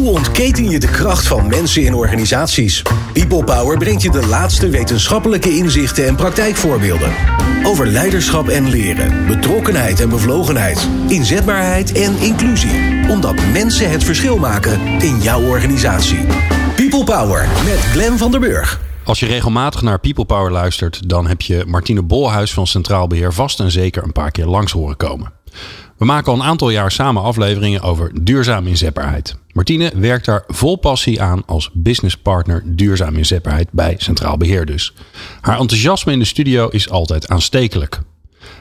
Hoe ontketen je de kracht van mensen in organisaties? People Power brengt je de laatste wetenschappelijke inzichten en praktijkvoorbeelden. Over leiderschap en leren, betrokkenheid en bevlogenheid, inzetbaarheid en inclusie. Omdat mensen het verschil maken in jouw organisatie. People Power met Glenn van der Burg. Als je regelmatig naar People Power luistert, dan heb je Martine Bolhuis van Centraal Beheer vast en zeker een paar keer langs horen komen. We maken al een aantal jaar samen afleveringen over duurzame inzetbaarheid. Martine werkt daar vol passie aan als businesspartner duurzame inzetbaarheid bij Centraal Beheer dus. Haar enthousiasme in de studio is altijd aanstekelijk.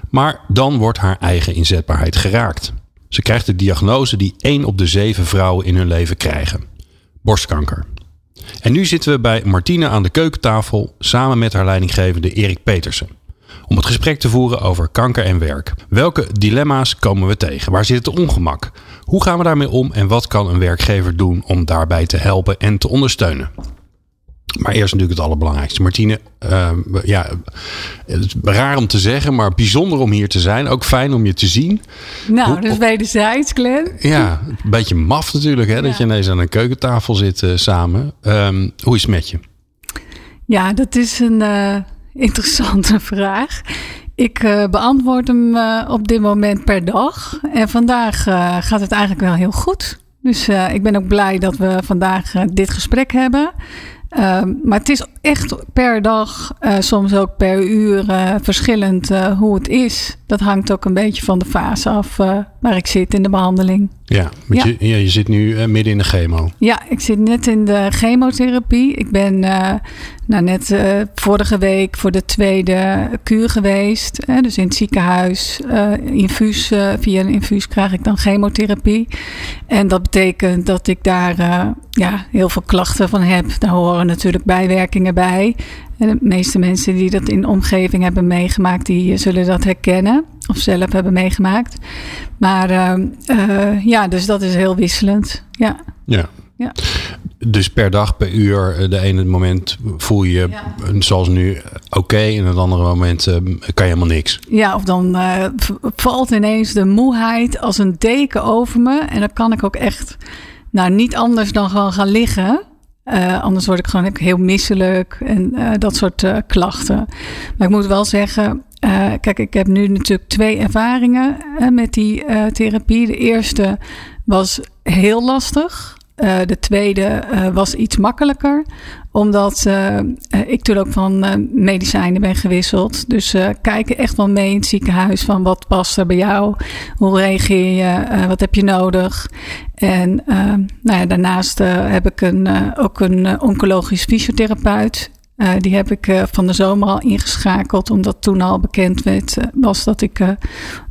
Maar dan wordt haar eigen inzetbaarheid geraakt. Ze krijgt de diagnose die 1 op de 7 vrouwen in hun leven krijgen: borstkanker. En nu zitten we bij Martine aan de keukentafel samen met haar leidinggevende Erik Petersen om het gesprek te voeren over kanker en werk. Welke dilemma's komen we tegen? Waar zit het ongemak? Hoe gaan we daarmee om en wat kan een werkgever doen om daarbij te helpen en te ondersteunen? Maar eerst natuurlijk het allerbelangrijkste. Martine, uh, ja, het is raar om te zeggen, maar bijzonder om hier te zijn. Ook fijn om je te zien. Nou, Hoe, dus wederzijds, Glenn. Ja, een beetje maf natuurlijk, hè, dat je ineens aan een keukentafel zit uh, samen. Um, hoe is het met je? Ja, dat is een... Uh interessante vraag. Ik uh, beantwoord hem uh, op dit moment per dag. En vandaag uh, gaat het eigenlijk wel heel goed. Dus ik ben ook blij dat we vandaag dit gesprek hebben. Ehm, maar het is echt per dag, soms ook per uur, verschillend hoe het is. Dat hangt ook een beetje van de fase af waar ik zit in de behandeling. Ja, ja. Je, ja, je zit nu midden in de chemo. Ja, ik zit net in de chemotherapie. Ik ben nou, net vorige week voor de tweede kuur geweest. dus in het ziekenhuis. infuus, via een infuus krijg ik dan chemotherapie. En dat betekent dat ik daar ja, heel veel klachten van heb. Daar horen natuurlijk bijwerkingen bij. En de meeste mensen die dat in de omgeving hebben meegemaakt, die zullen dat herkennen. Of zelf hebben meegemaakt. Maar uh, uh, ja, dus dat is heel wisselend. Ja. Ja. ja. Dus per dag, per uur, de ene moment voel je ja. zoals nu oké. Okay, en het andere moment uh, kan je helemaal niks. Ja, of dan valt ineens de moeheid als een deken over me. En dan kan ik ook echt nou, niet anders dan gewoon gaan liggen. Uh, anders word ik gewoon heel misselijk en uh, dat soort uh, klachten. Maar ik moet wel zeggen, kijk, ik heb nu natuurlijk twee ervaringen met die therapie. De eerste was heel lastig. Uh, de tweede uh, was iets makkelijker, omdat uh, ik toen ook van medicijnen ben gewisseld. Dus kijken echt wel mee in het ziekenhuis van wat past er bij jou, hoe reageer je, wat heb je nodig. En nou ja, daarnaast heb ik een, ook een oncologisch fysiotherapeut. die heb ik van de zomer al ingeschakeld, omdat toen al bekend werd, was dat ik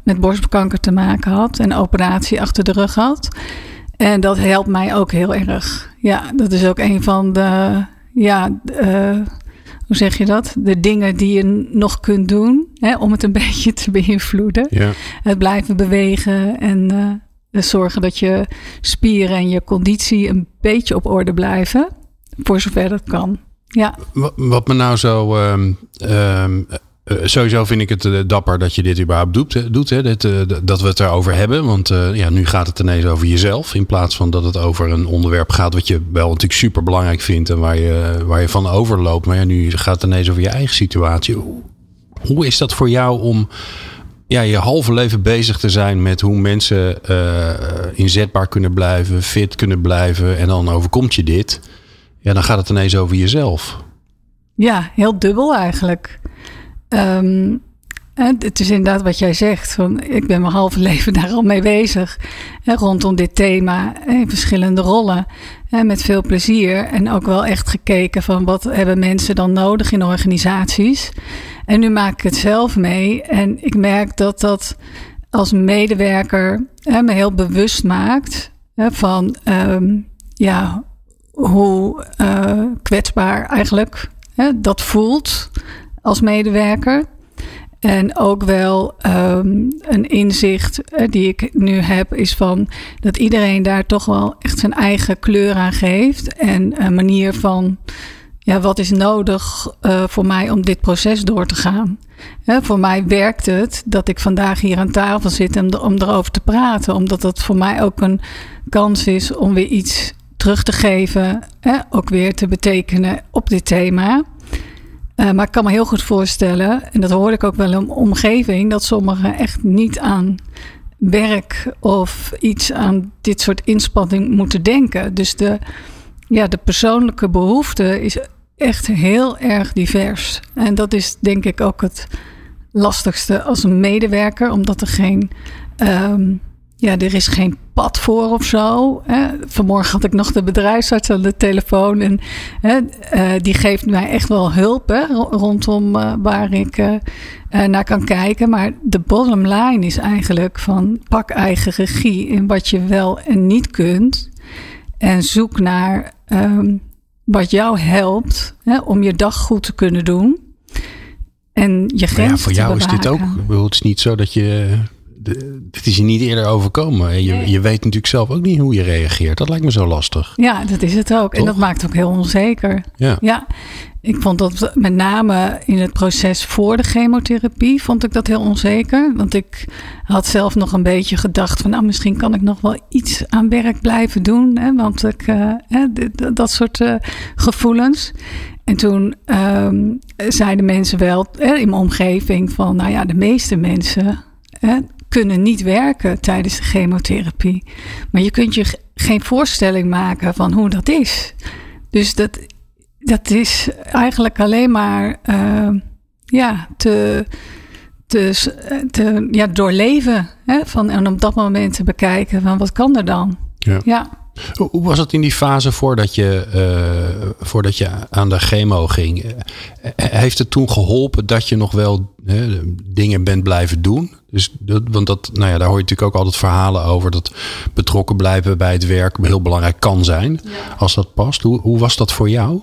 met borstkanker te maken had en operatie achter de rug had. En dat helpt mij ook heel erg. Ja, dat is ook een van de, ja, uh, hoe zeg je dat? De dingen die je nog kunt doen hè, om het een beetje te beïnvloeden. Ja. Het blijven bewegen en uh, zorgen dat je spieren en je conditie een beetje op orde blijven. Voor zover dat kan. Ja. Wat me nou zo um, um, uh, sowieso vind ik het uh, dapper dat je dit überhaupt doet. doet hè? Uh, dat we het erover hebben. Want ja, nu gaat het ineens over jezelf. In plaats van dat het over een onderwerp gaat wat je wel natuurlijk super belangrijk vindt. En waar je, waar je van overloopt. Maar ja, nu gaat het ineens over je eigen situatie. Hoe, hoe is dat voor jou om ja, je halve leven bezig te zijn met hoe mensen inzetbaar kunnen blijven, fit kunnen blijven. En dan overkomt je dit. Ja, dan gaat het ineens over jezelf. Ja, heel dubbel eigenlijk. Um, het is inderdaad wat jij zegt. Van, ik ben mijn halve leven daar al mee bezig. Hè, rondom dit thema in verschillende rollen. Hè, met veel plezier. En ook wel echt gekeken van wat hebben mensen dan nodig in organisaties. En nu maak ik het zelf mee. En ik merk dat dat als medewerker hè, me heel bewust maakt. Van um, ja, hoe uh, kwetsbaar eigenlijk dat voelt als medewerker. En ook wel um, een inzicht uh, die ik nu heb, is van dat iedereen daar toch wel echt zijn eigen kleur aan geeft. En een manier van ja, wat is nodig uh, voor mij om dit proces door te gaan. Voor mij werkt het dat ik vandaag hier aan tafel zit om, om erover te praten, omdat dat voor mij ook een kans is om weer iets terug te geven, hè, ook weer te betekenen op dit thema. Uh, maar ik kan me heel goed voorstellen, en dat hoor ik ook wel in omgeving, dat sommigen echt niet aan werk of iets aan dit soort inspanning moeten denken. Dus de, ja, de persoonlijke behoefte is echt heel erg divers. En dat is denk ik ook het lastigste als een medewerker, omdat er geen. Um, ja, er is geen pad voor of zo. Hè. Vanmorgen had ik nog de bedrijfsarts aan de telefoon. En hè, uh, die geeft mij echt wel hulp hè, rondom uh, waar ik uh, naar kan kijken. Maar de bottom line is eigenlijk van pak eigen regie in wat je wel en niet kunt. En zoek naar um, wat jou helpt hè, om je dag goed te kunnen doen. En je grenzen ja, voor jou is dit ook. Het is niet zo dat je het is je niet eerder overkomen. Je, je weet natuurlijk zelf ook niet hoe je reageert. Dat lijkt me zo lastig. Ja, dat is het ook. En dat maakt ook heel onzeker. Ja. ja. Ik vond dat met name in het proces voor de chemotherapie vond ik dat heel onzeker. Want ik had zelf nog een beetje gedacht van nou misschien kan ik nog wel iets aan werk blijven doen. Hè, want ik, uh, dat soort uh, gevoelens. En toen um, zeiden mensen wel in mijn omgeving van nou ja, de meeste mensen kunnen niet werken tijdens de chemotherapie. Maar je kunt je geen voorstelling maken van hoe dat is. Dus dat, dat is eigenlijk alleen maar uh, ja, te, te, te ja, doorleven. Hè? Van, en op dat moment te bekijken van wat kan er dan? Ja. ja. Hoe was het in die fase voordat je, uh, voordat je aan de chemo ging? Heeft het toen geholpen dat je nog wel dingen bent blijven doen? Dus dat, want dat, nou ja, daar hoor je natuurlijk ook altijd verhalen over dat betrokken blijven bij het werk heel belangrijk kan zijn. Als dat past. Hoe, hoe was dat voor jou?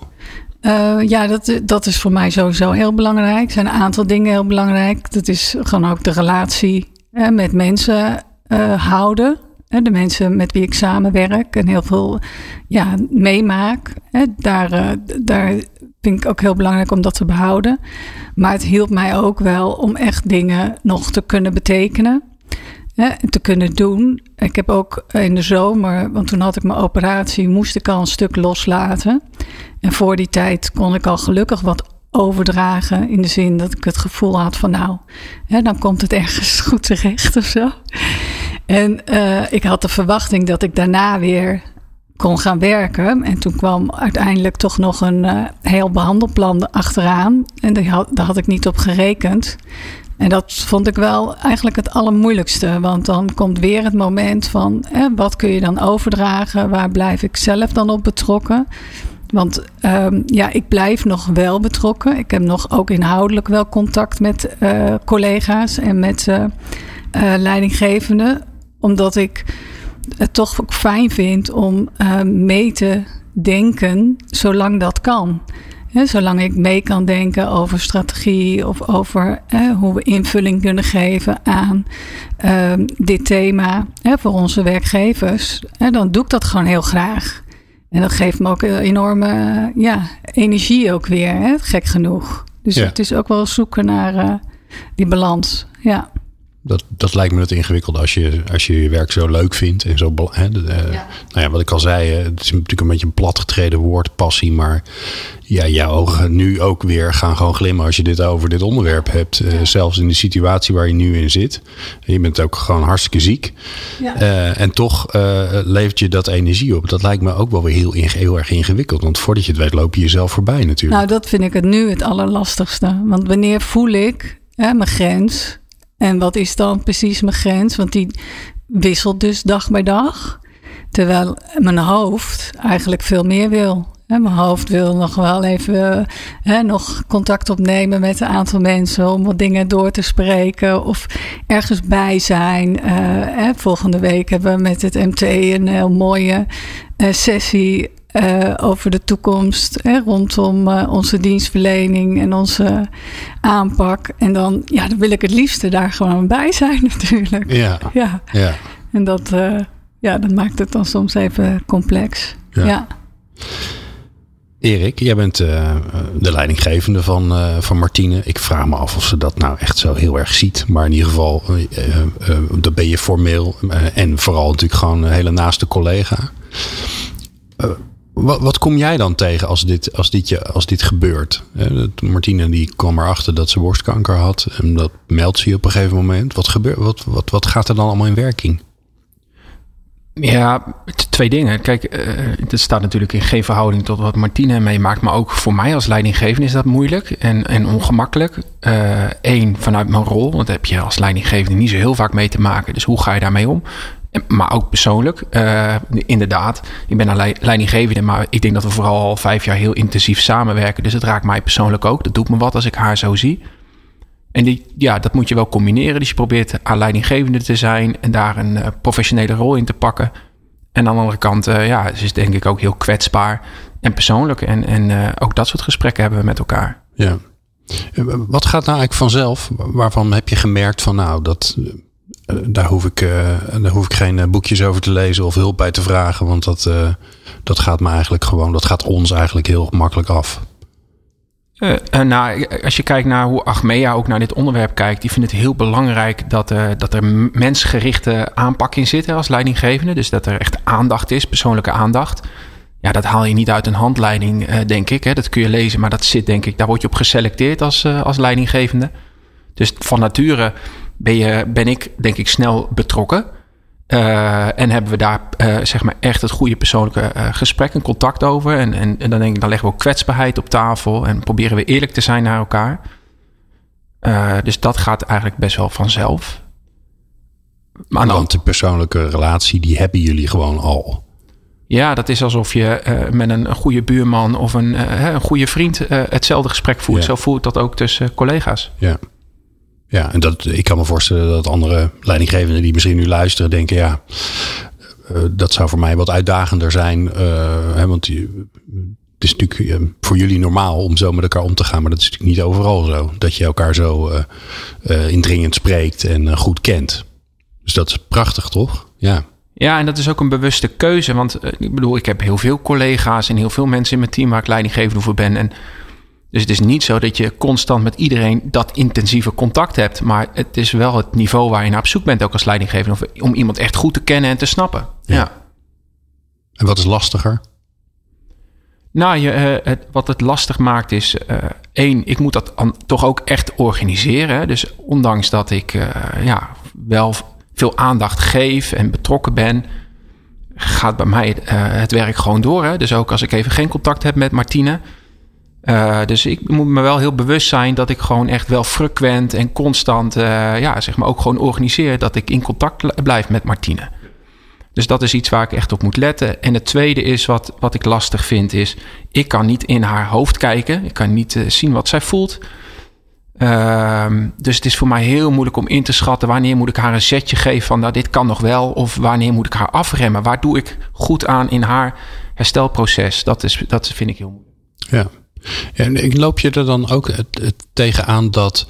Uh, ja, dat, dat is voor mij sowieso heel belangrijk. Er zijn een aantal dingen heel belangrijk. Dat is gewoon ook de relatie met mensen uh, houden. De mensen met wie ik samenwerk en heel veel ja, meemaak. Daar, uh, daar vind ik ook heel belangrijk om dat te behouden. Maar het hielp mij ook wel om echt dingen nog te kunnen betekenen. En te kunnen doen. Ik heb ook in de zomer, want toen had ik mijn operatie, moest ik al een stuk loslaten. En voor die tijd kon ik al gelukkig wat overdragen. In de zin dat ik het gevoel had van nou, hè, dan komt het ergens goed terecht of zo. En uh, ik had de verwachting dat ik daarna weer kon gaan werken. En toen kwam uiteindelijk toch nog een uh, heel behandelplan achteraan. En daar had, had ik niet op gerekend. En dat vond ik wel eigenlijk het allermoeilijkste. Want dan komt weer het moment van wat kun je dan overdragen? Waar blijf ik zelf dan op betrokken? Want um, ja, ik blijf nog wel betrokken. Ik heb nog ook inhoudelijk wel contact met uh, collega's en met uh, leidinggevenden. Omdat ik het toch ook fijn vind om uh, mee te denken zolang dat kan. He, zolang ik mee kan denken over strategie of over hoe we invulling kunnen geven aan uh, dit thema voor onze werkgevers, dan doe ik dat gewoon heel graag. En dat geeft me ook een enorme ja, energie ook weer, gek genoeg. Dus ja. het is ook wel zoeken naar uh, die balans. Ja dat, dat lijkt me het ingewikkeld als je, als je je werk zo leuk vindt. En zo, hè, de, ja. Nou ja, wat ik al zei, het is natuurlijk een beetje een platgetreden woord, passie. Maar ja, jouw ogen nu ook weer gaan gewoon glimmen als je dit over dit onderwerp hebt. Ja. Uh, zelfs in de situatie waar je nu in zit. Je bent ook gewoon hartstikke ziek. Ja. Uh, en toch uh, levert je dat energie op. Dat lijkt me ook wel weer heel, heel erg ingewikkeld. Want voordat je het weet loop je jezelf voorbij natuurlijk. Nou, dat vind ik het nu het allerlastigste. Want wanneer voel ik hè, mijn grens... En wat is dan precies mijn grens? Want die wisselt dus dag bij dag. Terwijl mijn hoofd eigenlijk veel meer wil. Mijn hoofd wil nog wel even hè, nog contact opnemen met een aantal mensen om wat dingen door te spreken of ergens bij zijn. Uh, hè, volgende week hebben we met het MT een heel mooie uh, sessie uh, over de toekomst hè, rondom uh, onze dienstverlening en onze aanpak. En dan, ja, dan wil ik het liefste daar gewoon bij zijn natuurlijk. Ja. ja. ja. En dat, uh, ja, dat maakt het dan soms even complex. Ja. ja. Erik, jij bent de leidinggevende van, van Martine. Ik vraag me af of ze dat nou echt zo heel erg ziet. Maar in ieder geval, dat ben je formeel en vooral natuurlijk gewoon een hele naaste collega. Wat, wat, kom jij dan tegen als dit, als dit, je, als dit gebeurt? Martine die kwam erachter dat ze borstkanker had. En dat meldt ze op een gegeven moment. Wat, gebeurt, wat, wat, wat gaat er dan allemaal in werking? Ja, twee dingen. Kijk, het staat natuurlijk in geen verhouding tot wat Martine meemaakt. Maar ook voor mij als leidinggevende is dat moeilijk en, en ongemakkelijk. Eén, uh, vanuit mijn rol. Want heb je als leidinggevende niet zo heel vaak mee te maken. Dus hoe ga je daarmee om? Maar ook persoonlijk. Uh, inderdaad, ik ben een leidinggevende. Maar ik denk dat we vooral al vijf jaar heel intensief samenwerken. Dus het raakt mij persoonlijk ook. Dat doet me wat als ik haar zo zie. En die, ja, dat moet je wel combineren. Dus je probeert aan leidinggevende te zijn en daar een uh, professionele rol in te pakken. En aan de andere kant, uh, ja, ze is denk ik ook heel kwetsbaar en persoonlijk. En, en ook dat soort gesprekken hebben we met elkaar. Ja. Wat gaat nou eigenlijk vanzelf? Waarvan heb je gemerkt van nou, dat, daar, hoef ik, daar hoef ik geen boekjes over te lezen of hulp bij te vragen. Want dat, dat gaat me eigenlijk gewoon, dat gaat ons eigenlijk heel makkelijk af. Nou, als je kijkt naar hoe Achmea ook naar dit onderwerp kijkt, die vindt het heel belangrijk dat, uh, dat er mensgerichte aanpak in zit als leidinggevende. Dus dat er echt aandacht is, persoonlijke aandacht. Ja, dat haal je niet uit een handleiding, denk ik. Hè. Dat kun je lezen, maar dat zit, denk ik, daar word je op geselecteerd als, als leidinggevende. Dus van nature ben, je, ben ik, denk ik, snel betrokken. Uh, en hebben we daar uh, zeg maar echt het goede persoonlijke uh, gesprek en contact over. En, en, en, dan denk ik, dan leggen we ook kwetsbaarheid op tafel en proberen we eerlijk te zijn naar elkaar. dus dat gaat eigenlijk best wel vanzelf. Maar Want de persoonlijke relatie, die hebben jullie gewoon al. Ja, dat is alsof je met een, een, goede buurman of een, een goede vriend hetzelfde gesprek voert. Ja. Zo voelt dat ook tussen collega's. Ja. Ja, en dat, ik kan me voorstellen dat andere leidinggevenden die misschien nu luisteren denken, ja, uh, dat zou voor mij wat uitdagender zijn. Uh, hè, want het is natuurlijk uh, voor jullie normaal om zo met elkaar om te gaan, maar dat is natuurlijk niet overal zo. Dat je elkaar zo indringend spreekt en goed kent. Dus dat is prachtig, toch? Ja. Ja, en dat is ook een bewuste keuze. Want ik bedoel, ik heb heel veel collega's en heel veel mensen in mijn team waar ik leidinggevende voor ben. En dus het is niet zo dat je constant met iedereen dat intensieve contact hebt. Maar het is wel het niveau waar je naar op zoek bent, ook als leidinggevende. Om iemand echt goed te kennen en te snappen. Ja. En wat is lastiger? Nou, je, uh, het, wat het lastig maakt is... Uh, één, ik moet dat toch ook echt organiseren. Dus ondanks dat ik uh, ja, wel veel aandacht geef en betrokken ben... gaat bij mij het werk gewoon door. Hè? Dus ook als ik even geen contact heb met Martine... Uh, dus ik moet me wel heel bewust zijn dat ik gewoon echt wel frequent en constant, uh, ja, zeg maar ook gewoon organiseer dat ik in contact blijf met Martine. Dus dat is iets waar ik echt op moet letten. En het tweede is wat, wat ik lastig vind, is ik kan niet in haar hoofd kijken. Ik kan niet uh, zien wat zij voelt. Ehm, dus het is voor mij heel moeilijk om in te schatten wanneer moet ik haar een zetje geven van nou dit kan nog wel. Of wanneer moet ik haar afremmen. Waar doe ik goed aan in haar herstelproces? Dat, is, dat vind ik heel moeilijk. Ja. En loop je er dan ook tegenaan dat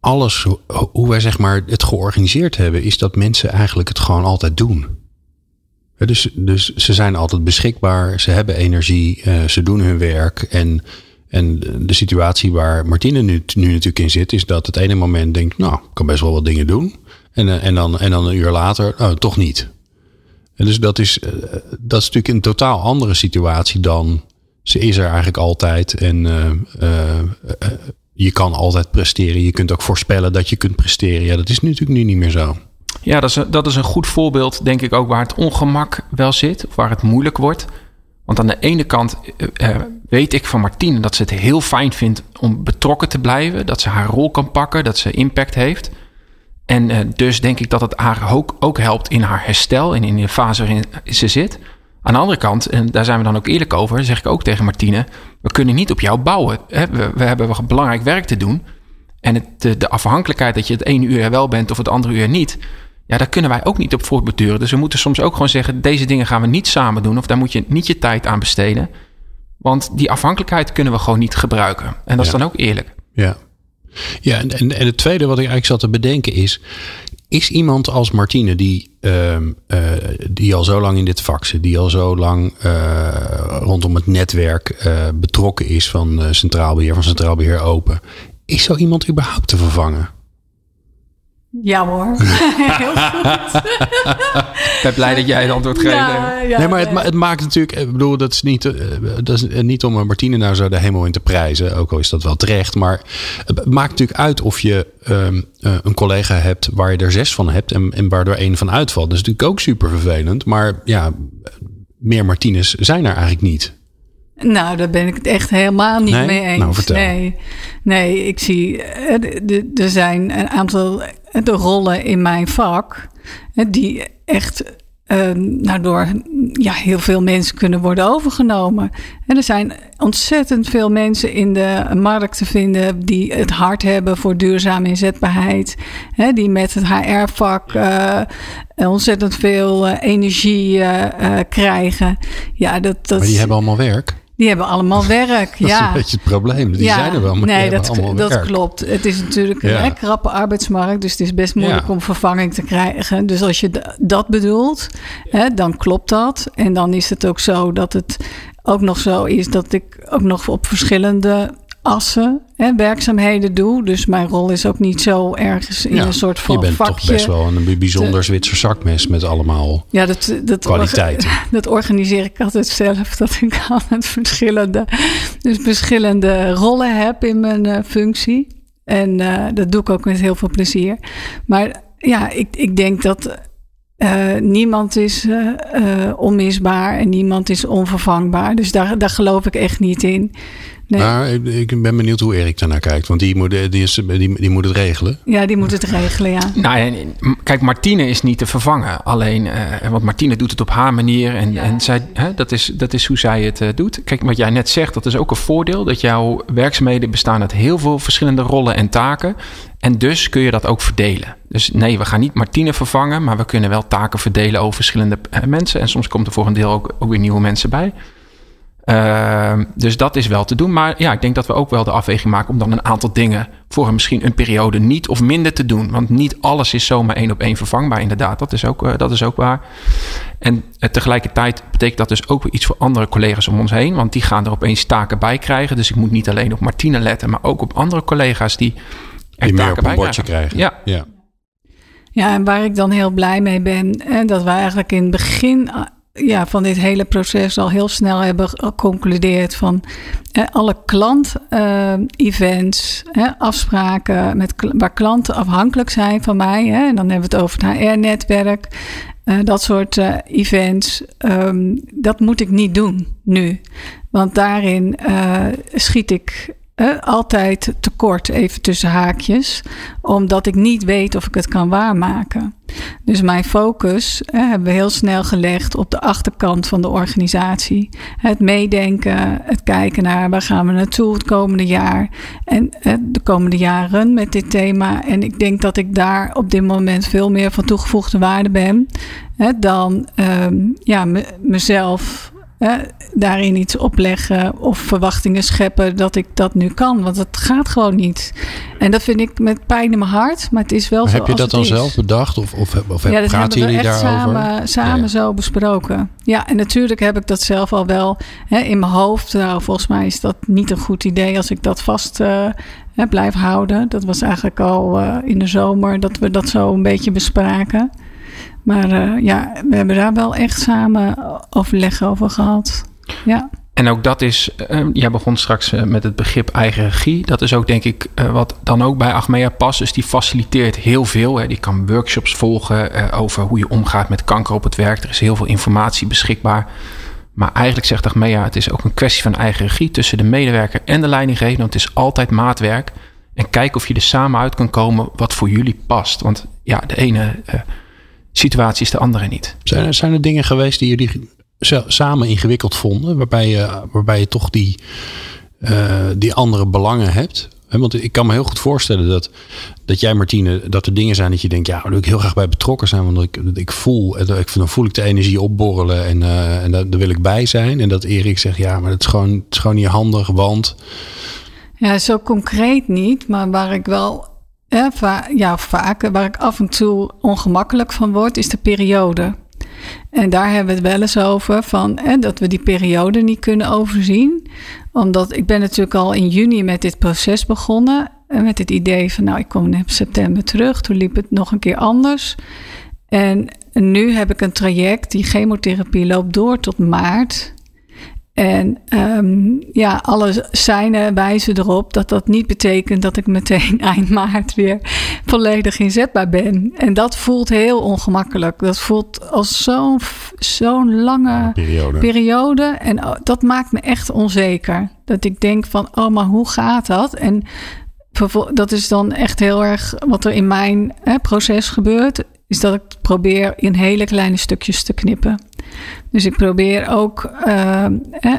alles, hoe wij zeg maar het georganiseerd hebben, is dat mensen eigenlijk het gewoon altijd doen. Dus, dus ze zijn altijd beschikbaar, ze hebben energie, uh, ze doen hun werk. En, en de situatie waar Martine nu, nu natuurlijk in zit, is dat het ene moment denkt, nou, ik kan best wel wat dingen doen. En, uh, en, dan, en dan een uur later, oh, toch niet. En dus dat is, uh, dat is natuurlijk een totaal andere situatie dan ze is er eigenlijk altijd. En uh, uh, je kan altijd presteren. Je kunt ook voorspellen dat je kunt presteren. Ja, dat is natuurlijk nu niet meer zo. Ja, dat is, een, dat is een goed voorbeeld, denk ik ook, waar het ongemak wel zit. Of waar het moeilijk wordt. Want aan de ene kant weet ik van Martine dat ze het heel fijn vindt om betrokken te blijven. Dat ze haar rol kan pakken, dat ze impact heeft. En dus denk ik dat het haar ook, ook helpt in haar herstel en in de fase waarin ze zit. Aan de andere kant, en daar zijn we dan ook eerlijk over, zeg ik ook tegen Martine: we kunnen niet op jou bouwen. We, we hebben belangrijk werk te doen. En het, de, de, afhankelijkheid dat je het ene uur wel bent of het andere uur niet. Ja, daar kunnen wij ook niet op voortbeduren. Dus we moeten soms ook gewoon zeggen: deze dingen gaan we niet samen doen. Of daar moet je niet je tijd aan besteden. Want die afhankelijkheid kunnen we gewoon niet gebruiken. En dat is dan ook eerlijk. Ja. Ja, en, en, en het tweede wat ik eigenlijk zat te bedenken is is iemand als Martine, die, uh, uh, die al zo lang in dit vak zit, die al zo lang uh, rondom het netwerk eh, betrokken is van Centraal Beheer, van Centraal Beheer Open, is zo iemand überhaupt te vervangen? Ja hoor, heel goed. Ik ben blij dat jij het antwoord geeft. Ja, ja, nee, maar het, ma- het maakt natuurlijk, ik bedoel, dat is niet, eh, dat is niet om een Martine nou zo de hemel in te prijzen, ook al is dat wel terecht, maar het maakt natuurlijk uit of je ehm, eh, een collega hebt waar je er zes van hebt en, en waardoor één van uitvalt. Dat is natuurlijk ook super vervelend, maar ja, meer Martines zijn er eigenlijk niet. Nou, daar ben ik het echt helemaal niet Nee? mee eens. Nou, vertel. Nee, nee, ik zie, eh, er zijn een aantal eh, de rollen in mijn vak eh, die echt eh, nou, door ja, heel veel mensen kunnen worden overgenomen. En er zijn ontzettend veel mensen in de markt te vinden die het hart hebben voor duurzame inzetbaarheid. Hè, die met het HR-vak ontzettend veel energie krijgen. Ja, dat, dat, Maar die hebben allemaal werk. Die hebben allemaal werk. Dat is ja. een beetje het probleem. Die zijn er wel, maar nee, dat, dat werk. klopt. Het is natuurlijk een Ja. krappe arbeidsmarkt, dus het is best moeilijk om vervanging te krijgen. Dus als je dat bedoelt, hè, dan klopt dat. En dan is het ook zo dat het ook nog zo is dat ik ook nog op verschillende assen hè, werkzaamheden doe. Dus mijn rol is ook niet zo ergens in Ja, een soort van je bent vakje. toch best wel een bijzonder Zwitser zakmes met allemaal Ja, dat, dat, kwaliteiten. dat organiseer ik altijd zelf. Dat ik altijd verschillende, dus verschillende rollen heb in mijn eh, functie. En eh, dat doe ik ook met heel veel plezier. Maar ja, ik, ik denk dat eh, niemand is onmisbaar en niemand is onvervangbaar. Dus daar, daar geloof ik echt niet in. Nee. Maar ik, ik ben benieuwd hoe Erik daarnaar kijkt. Want die moet, die is, die, die moet het regelen. Ja, die moet het regelen, ja. Nou, en, kijk, Martine is niet te vervangen. Alleen, eh, want Martine doet het op haar manier. En, en zij, hè, dat, is, dat is hoe zij het eh, doet. Kijk, wat jij net zegt, dat is ook een voordeel. Dat jouw werkzaamheden bestaan uit heel veel verschillende rollen en taken. En dus kun je dat ook verdelen. Dus nee, we gaan niet Martine vervangen. Maar we kunnen wel taken verdelen over verschillende eh, mensen. En soms komt er voor een deel ook, ook weer nieuwe mensen bij. Uh, dus dat is wel te doen. Maar ja, ik denk dat we ook wel de afweging maken om dan een aantal dingen voor een, misschien een periode niet of minder te doen. Want niet alles is zomaar één op één vervangbaar, inderdaad. Dat is ook, uh, dat is ook waar. En uh, tegelijkertijd betekent dat dus ook weer iets voor andere collega's om ons heen. Want die gaan er opeens taken bij krijgen. Dus ik moet niet alleen op Martine letten, maar ook op andere collega's die er die taken meer op bij een bordje krijgen. krijgen. Ja. ja. Ja, en waar ik dan heel blij mee ben, en dat we eigenlijk in het begin ja, van dit hele proces al heel snel hebben geconcludeerd van eh, alle klant-events, eh, afspraken met, waar klanten afhankelijk zijn van mij. En dan hebben we het over het HR-netwerk, uh, dat soort uh, events. Um, dat moet ik niet doen nu. Want daarin uh, schiet ik uh, altijd tekort, even tussen haakjes, omdat ik niet weet of ik het kan waarmaken. Dus mijn focus hebben we heel snel gelegd op de achterkant van de organisatie. Het meedenken, het kijken naar waar gaan we naartoe het komende jaar en de komende jaren met dit thema. En ik denk dat ik daar op dit moment veel meer van toegevoegde waarde ben dan um, ja, mezelf daarin iets opleggen of verwachtingen scheppen dat ik dat nu kan. Want het gaat gewoon niet. En dat vind ik met pijn in mijn hart, maar het is wel maar zo. Heb je dat dan is. zelf bedacht? Of, of, of ja, dat praten hebben we jullie echt daarover? samen, samen ja. zo besproken. Ja, en natuurlijk heb ik dat zelf al wel hè, in mijn hoofd. Nou, volgens mij is dat niet een goed idee als ik dat vast uh, hè, blijf houden. Dat was eigenlijk al uh, in de zomer dat we dat zo een beetje bespraken. Maar uh, ja, we hebben daar wel echt samen overleg over gehad. Ja. En ook dat is, uh, jij begon straks met het begrip eigen regie. Dat is ook denk ik wat dan ook bij Achmea past. Dus die faciliteert heel veel. Hè. Die kan workshops volgen over hoe je omgaat met kanker op het werk. Er is heel veel informatie beschikbaar. Maar eigenlijk zegt Achmea, het is ook een kwestie van eigen regie tussen de medewerker en de leidinggevende. Want het is altijd maatwerk. En kijk of je er samen uit kan komen wat voor jullie past. Want ja, de ene situatie is de andere niet. Zijn er, zijn er dingen geweest die jullie samen ingewikkeld vonden, waarbij je, waarbij je toch die, uh, die andere belangen hebt? Want ik kan me heel goed voorstellen dat, dat jij, Martine, dat er dingen zijn dat je denkt, ja, daar wil ik heel graag bij betrokken zijn, want ik, ik voel, ik, dan voel ik de energie opborrelen en, uh, en daar, daar wil ik bij zijn. En dat Erik zegt, ja, maar het is gewoon, het is gewoon niet handig, want. Ja, zo concreet niet, maar waar ik wel ja, va ja, vaak, waar ik af en toe ongemakkelijk van word, is de periode. En daar hebben we het wel eens over, van, hè, dat we die periode niet kunnen overzien. Omdat ik ben natuurlijk al in juni met dit proces begonnen. met het idee van, nou, ik kom in september terug. Toen liep het nog een keer anders. En nu heb ik een traject, die chemotherapie loopt door tot maart. En um, ja, alle seinen wijzen erop dat dat niet betekent dat ik meteen eind maart weer volledig inzetbaar ben. En dat voelt heel ongemakkelijk. Dat voelt als zo'n zo'n lange periode. periode. En oh, dat maakt me echt onzeker. Dat ik denk van, oh, maar hoe gaat dat? En dat is dan echt heel erg wat er in mijn hè, proces gebeurt. Is dat ik probeer in hele kleine stukjes te knippen. Dus ik probeer ook, uh,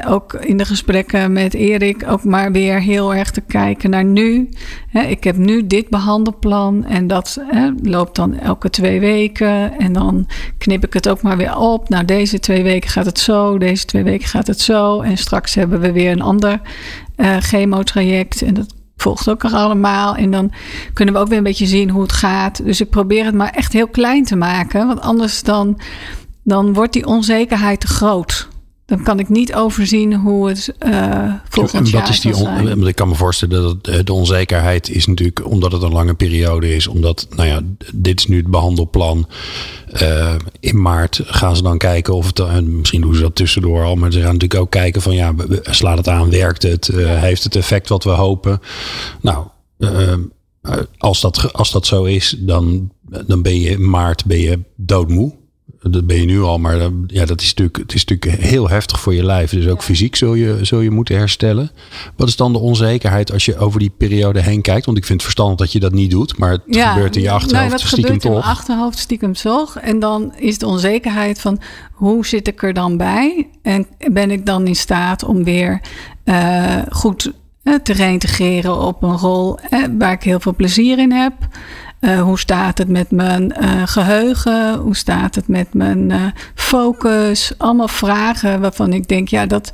ook in de gesprekken met Erik ook maar weer heel erg te kijken naar nu. ik heb nu dit behandelplan en dat loopt dan elke twee weken. En dan knip ik het ook maar weer op. Nou, deze twee weken gaat het zo, deze twee weken gaat het zo. En straks hebben we weer een ander uh, chemotraject. En dat volgt ook er allemaal. En dan kunnen we ook weer een beetje zien hoe het gaat. Dus ik probeer het maar echt heel klein te maken. Want anders dan dan wordt die onzekerheid te groot. Dan kan ik niet overzien hoe het uh, volgend jaar is die on, Ik kan me voorstellen dat eh, de onzekerheid is natuurlijk omdat het een lange periode is. Omdat, nou ja, dit is nu het behandelplan. Uh, in maart gaan ze dan kijken of het, en misschien doen ze dat tussendoor al, maar ze gaan natuurlijk ook kijken van ja, slaat het aan, werkt het, uh, heeft het effect wat we hopen. Nou, als, dat, als dat zo is, dan, dan ben je in maart ben je doodmoe dat ben je nu al, maar ja, dat is natuurlijk, het is natuurlijk heel heftig voor je lijf. Dus ook fysiek zul je, zul je moeten herstellen. Wat is dan de onzekerheid als je over die periode heen kijkt? Want ik vind het verstandig dat je dat niet doet, maar het gebeurt in je achterhoofd nee, stiekem gebeurt in achterhoofd stiekem toch. En dan is de onzekerheid van hoe zit ik er dan bij? En ben ik dan in staat om weer uh, goed uh, te reintegreren op een rol waar ik heel veel plezier in heb? Uh, hoe staat het met mijn uh, geheugen? Hoe staat het met mijn uh, focus? Allemaal vragen waarvan ik denk, ja, dat,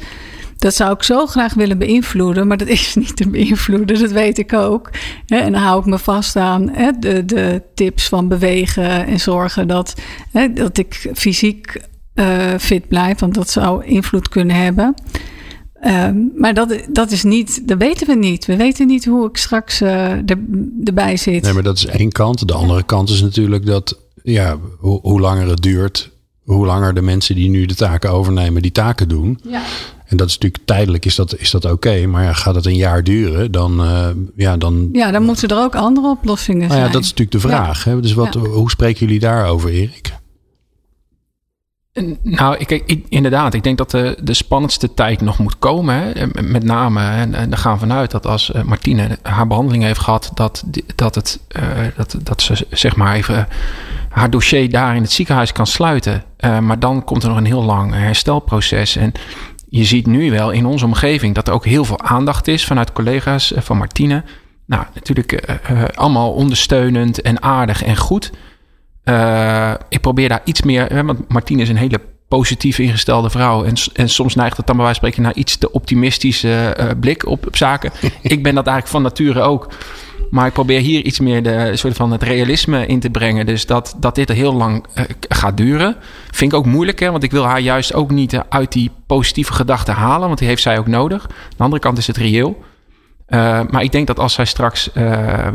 dat zou ik zo graag willen beïnvloeden, maar dat is niet te beïnvloeden, dat weet ik ook. En dan hou ik me vast aan de, de tips van bewegen en zorgen dat, dat ik fysiek fit blijf, want dat zou invloed kunnen hebben. Um, maar dat, dat is niet, dat weten we niet. We weten niet hoe ik straks uh, er, erbij zit. Nee, maar dat is één kant. De andere kant is natuurlijk dat, ja, hoe, hoe langer het duurt, hoe langer de mensen die nu de taken overnemen, die taken doen. Ja. En dat is natuurlijk tijdelijk is dat, is dat oké. maar ja, gaat het een jaar duren, dan, uh, ja, dan. Ja, dan moeten er ook andere oplossingen zijn. Nou ja, dat is natuurlijk de vraag. Hè? Dus wat, hoe spreken jullie daarover, Erik? Nou, ik, ik, inderdaad. Ik denk dat de, de spannendste tijd nog moet komen. Hè. Met name, en, en gaan vanuit dat als uh, Martine haar behandeling heeft gehad, dat, dat, het, uh, dat, dat ze zeg maar even haar dossier daar in het ziekenhuis kan sluiten. Maar dan komt er nog een heel lang herstelproces. En je ziet nu wel in onze omgeving dat er ook heel veel aandacht is vanuit collega's van Martine. Nou, natuurlijk allemaal ondersteunend en aardig en goed. Uh, ik probeer daar iets meer. want Martine is een hele positief ingestelde vrouw. En, en soms neigt het dan bij wijze van spreken naar iets te optimistische uh, blik op, op zaken. ik ben dat eigenlijk van nature ook. Maar ik probeer hier iets meer de soort van het realisme in te brengen. Dus dat, dat dit heel lang uh, gaat duren. Vind ik ook moeilijk, hè? want ik wil haar juist ook niet uit die positieve gedachten halen. Want die heeft zij ook nodig. Aan de andere kant is het reëel. Uh, maar ik denk dat als zij straks uh,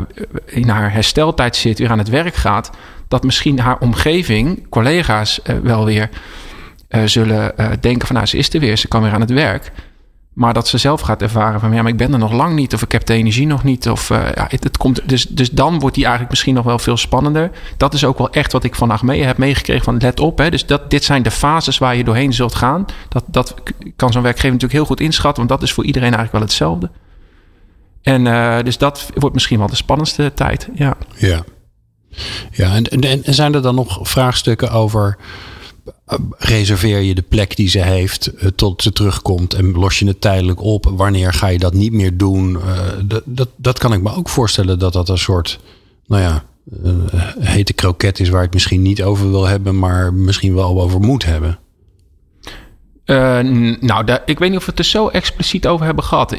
in haar hersteltijd zit, weer aan het werk gaat, dat misschien haar omgeving, collega's, uh, wel weer zullen denken van nou, ze is er weer, ze kan weer aan het werk. Maar dat ze zelf gaat ervaren van ja, maar ik ben er nog lang niet, of ik heb de energie nog niet. Of ja, het, komt. Dus, dus dan wordt die eigenlijk misschien nog wel veel spannender. Dat is ook wel echt wat ik van Achmea heb meegekregen van let op. Hè, dus dat, dit zijn de fases waar je doorheen zult gaan. Dat, dat kan zo'n werkgever natuurlijk heel goed inschatten, want dat is voor iedereen eigenlijk wel hetzelfde. En dus dat wordt misschien wel de spannendste tijd. Ja. Ja. Ja, en, en, zijn er dan nog vraagstukken over. Uh, reserveer je de plek die ze heeft uh, tot ze terugkomt en los je het tijdelijk op? Wanneer ga je dat niet meer doen? dat, dat, dat kan ik me ook voorstellen dat dat een soort, nou ja, hete kroket is waar het misschien niet over wil hebben, maar misschien wel over moet hebben. nou, ik weet niet of we het er zo expliciet over hebben gehad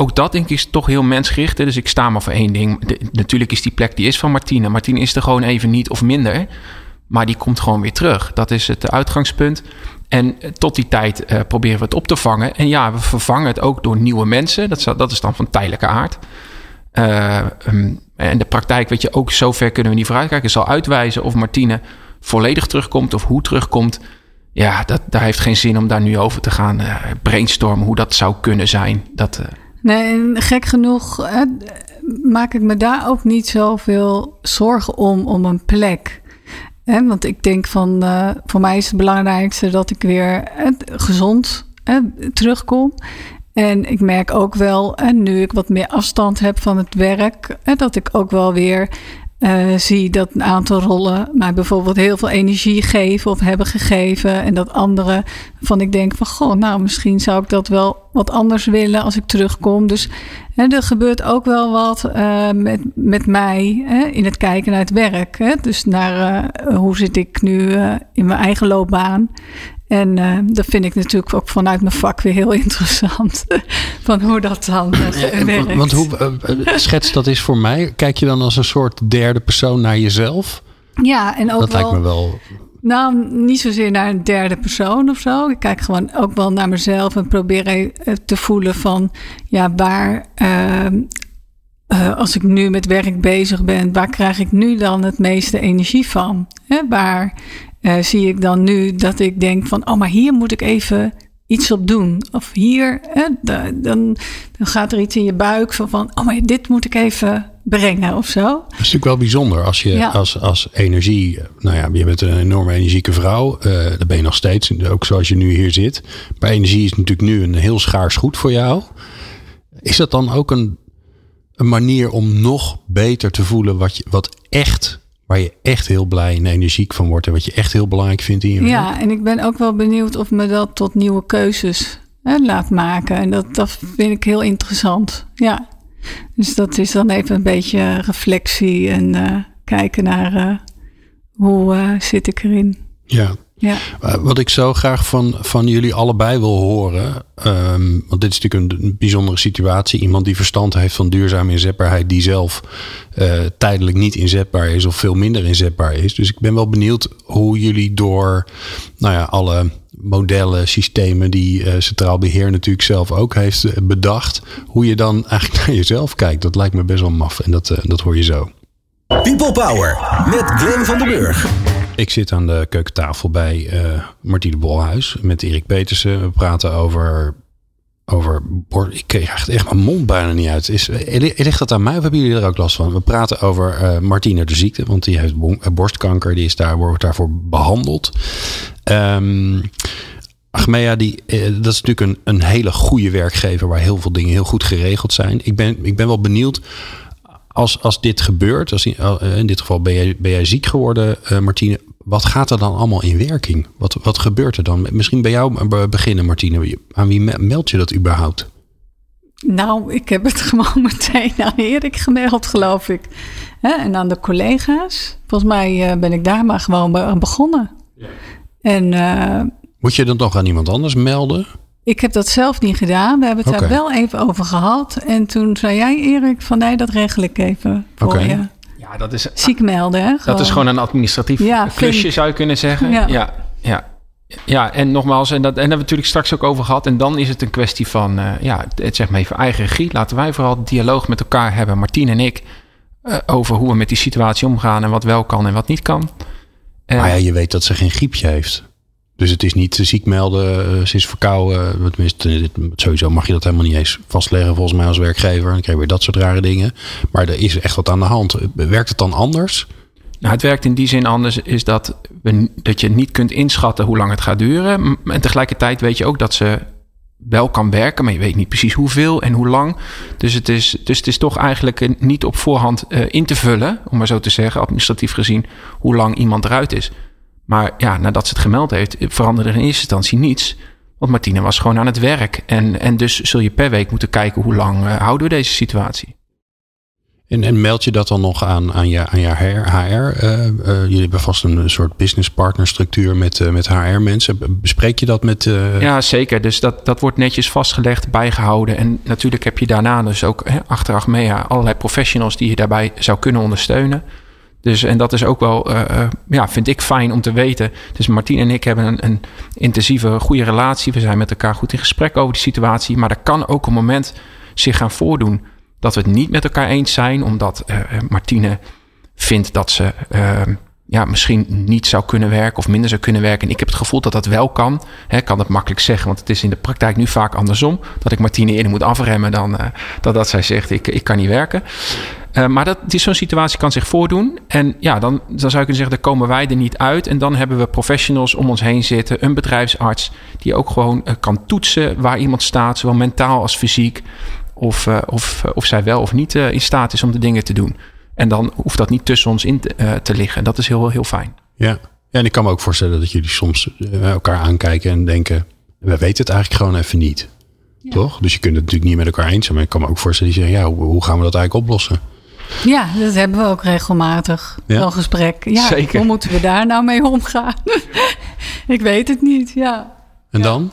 ook dat denk ik is toch heel mensgericht. Dus ik sta maar voor één ding. natuurlijk is die plek die is van Martine. Martine is er gewoon even niet of minder. Maar die komt gewoon weer terug. Dat is het uitgangspunt. En tot die tijd uh, proberen we het op te vangen. En ja, we vervangen het ook door nieuwe mensen. Dat, dat is dan van tijdelijke aard. Um, en de praktijk, weet je, ook zover kunnen we niet vooruitkijken. zal uitwijzen of Martine volledig terugkomt of hoe terugkomt. Ja, dat, daar heeft geen zin om daar nu over te gaan uh, brainstormen hoe dat zou kunnen zijn. Dat. Nee, gek genoeg maak ik me daar ook niet zoveel zorgen om, om een plek. Hè, want ik denk van, uh, voor mij is het belangrijkste dat ik weer gezond terugkom. En ik merk ook wel, en nu ik wat meer afstand heb van het werk, dat ik ook wel weer uh, zie dat een aantal rollen mij bijvoorbeeld heel veel energie geven of hebben gegeven. En dat andere van ik denk van goh, nou misschien zou ik dat wel wat anders willen als ik terugkom. Dus hè, er gebeurt ook wel wat uh, met, met mij hè, in het kijken naar het werk. Hè? Dus naar uh, hoe zit ik nu in mijn eigen loopbaan. En uh, dat vind ik natuurlijk ook vanuit mijn vak weer heel interessant. van hoe dat dan uh, werkt. Want hoe uh, schets dat is voor mij? Kijk je dan als een soort derde persoon naar jezelf? Ja, en ook dat wel, lijkt me wel. Nou, niet zozeer naar een derde persoon of zo. Ik kijk gewoon ook wel naar mezelf en probeer te voelen van ja, waar. Als ik nu met werk bezig ben, waar krijg ik nu dan het meeste energie van? Hè, waar uh, zie ik dan nu dat ik denk van, oh, maar hier moet ik even iets op doen. Of hier, dan, dan gaat er iets in je buik van, van, oh, maar dit moet ik even brengen of zo. Dat is natuurlijk wel bijzonder als je als, als energie, nou ja, je bent een enorme energieke vrouw, uh, dat ben je nog steeds, ook zoals je nu hier zit. Maar energie is natuurlijk nu een heel schaars goed voor jou. Is dat dan ook een, een manier om nog beter te voelen wat, je, wat echt waar je echt heel blij en energiek van wordt en wat je echt heel belangrijk vindt in je werk. Ja, en ik ben ook wel benieuwd of me dat tot nieuwe keuzes hè, laat maken. En dat, dat vind ik heel interessant. Ja. Dus dat is dan even een beetje reflectie en uh, kijken naar uh, hoe uh, zit ik erin. Ja, ja. Wat ik zo graag van, van jullie allebei wil horen. Um, want dit is natuurlijk een, bijzondere situatie. Iemand die verstand heeft van duurzame inzetbaarheid, die zelf uh, tijdelijk niet inzetbaar is of veel minder inzetbaar is. Dus ik ben wel benieuwd hoe jullie door nou ja, alle modellen, systemen die uh, Centraal Beheer natuurlijk zelf ook heeft eh, bedacht. Hoe je dan eigenlijk naar jezelf kijkt. Dat lijkt me best wel maf. En dat, uh, dat hoor je zo. People Power met Glenn van den Burg. Ik zit aan de keukentafel bij uh, Martine Bolhuis met Erik Petersen. We praten over. over ik krijg echt mijn mond bijna niet uit. Is, ligt dat aan mij of hebben jullie er ook last van? We praten over uh, Martine de ziekte, want die heeft borstkanker. Die is daar, wordt daarvoor behandeld. Um, Achmea, die, eh, dat is natuurlijk een, een hele goede werkgever waar heel veel dingen heel goed geregeld zijn. Ik ben, ik ben wel benieuwd als, als dit gebeurt, als in dit geval ben jij, ben jij ziek geworden, uh, Martine wat gaat er dan allemaal in werking? Wat, wat gebeurt er dan? Misschien bij jou beginnen, Martine. Aan wie meld je dat überhaupt? Nou, ik heb het gewoon meteen aan Erik gemeld, geloof ik. En aan de collega's. Volgens mij eh, ben ik daar maar gewoon begonnen. Ja. En, uh, Moet je dan toch aan iemand anders melden? Ik heb dat zelf niet gedaan. We hebben het daar wel even over gehad. En toen zei jij, Erik, van nee, dat regel ik even voor okay. je. Ja, dat is... Ziek melden, hè? Dat is gewoon een administratief ja, klusje, zou je kunnen zeggen. Ja. ja, ja. ja. en nogmaals, en, dat, en daar hebben we natuurlijk straks ook over gehad. En dan is het een kwestie van, uh, ja, het zeg maar even eigen regie. Laten wij vooral dialoog met elkaar hebben, Martien en ik, uh, over hoe we met die situatie omgaan en wat wel kan en wat niet kan. Uh, maar ja, je weet dat ze geen griepje heeft. Dus het is niet ziek melden, ze is verkouden. Tenminste, sowieso mag je dat helemaal niet eens vastleggen volgens mij als werkgever. Dan krijg je weer dat soort rare dingen. Maar er is echt wat aan de hand. Werkt het dan anders? Nou, het werkt in die zin anders, is dat, we, dat je niet kunt inschatten hoe lang het gaat duren. En tegelijkertijd weet je ook dat ze wel kan werken, maar je weet niet precies hoeveel en hoe lang. Dus het is, dus het is toch eigenlijk niet op voorhand in te vullen, om maar zo te zeggen, administratief gezien, hoe lang iemand eruit is. Maar ja, nadat ze het gemeld heeft, veranderde er in eerste instantie niets. Want Martine was gewoon aan het werk. En, en dus zul je per week moeten kijken hoe lang uh, houden we deze situatie. En, en meld je dat dan nog aan, aan je, aan je HR? HR? Uh, uh, jullie hebben vast een soort business partner structuur met, met HR-mensen. Bespreek je dat met... Ja, zeker. Dus dat, dat wordt netjes vastgelegd, bijgehouden. En natuurlijk heb je daarna dus ook hè, achteraf mee allerlei professionals die je daarbij zou kunnen ondersteunen. Dus en dat is ook wel, uh, ja, vind ik fijn om te weten. Dus Martien en ik hebben een, een, intensieve, goede relatie. We zijn met elkaar goed in gesprek over die situatie. Maar er kan ook een moment zich gaan voordoen dat we het niet met elkaar eens zijn, omdat uh, Martine vindt dat ze ja, misschien niet zou kunnen werken of minder zou kunnen werken. En ik heb het gevoel dat dat wel kan. Ik kan het makkelijk zeggen, want het is in de praktijk nu vaak andersom. Dat ik Martine eerder moet afremmen dan uh, dat, dat zij zegt, ik, ik kan niet werken. Uh, maar dat, zo'n situatie kan zich voordoen. En ja, dan, dan zou ik kunnen zeggen, dan komen wij er niet uit. En dan hebben we professionals om ons heen zitten. Een bedrijfsarts die ook gewoon uh, kan toetsen waar iemand staat. Zowel mentaal als fysiek. Of, of, of zij wel of niet in staat is om de dingen te doen. En dan hoeft dat niet tussen ons in te, uh, te liggen. Dat is heel, heel fijn. Ja. ja, en ik kan me ook voorstellen dat jullie soms uh, elkaar aankijken en denken: we weten het eigenlijk gewoon even niet. Ja. Toch? Dus je kunt het natuurlijk niet met elkaar eens zijn. Maar ik kan me ook voorstellen dat je zegt: ja, hoe, hoe gaan we dat eigenlijk oplossen? Ja, dat hebben we ook regelmatig. Ja? Zo'n gesprek. Ja, Zeker. hoe moeten we daar nou mee omgaan? ik weet het niet, ja. En dan?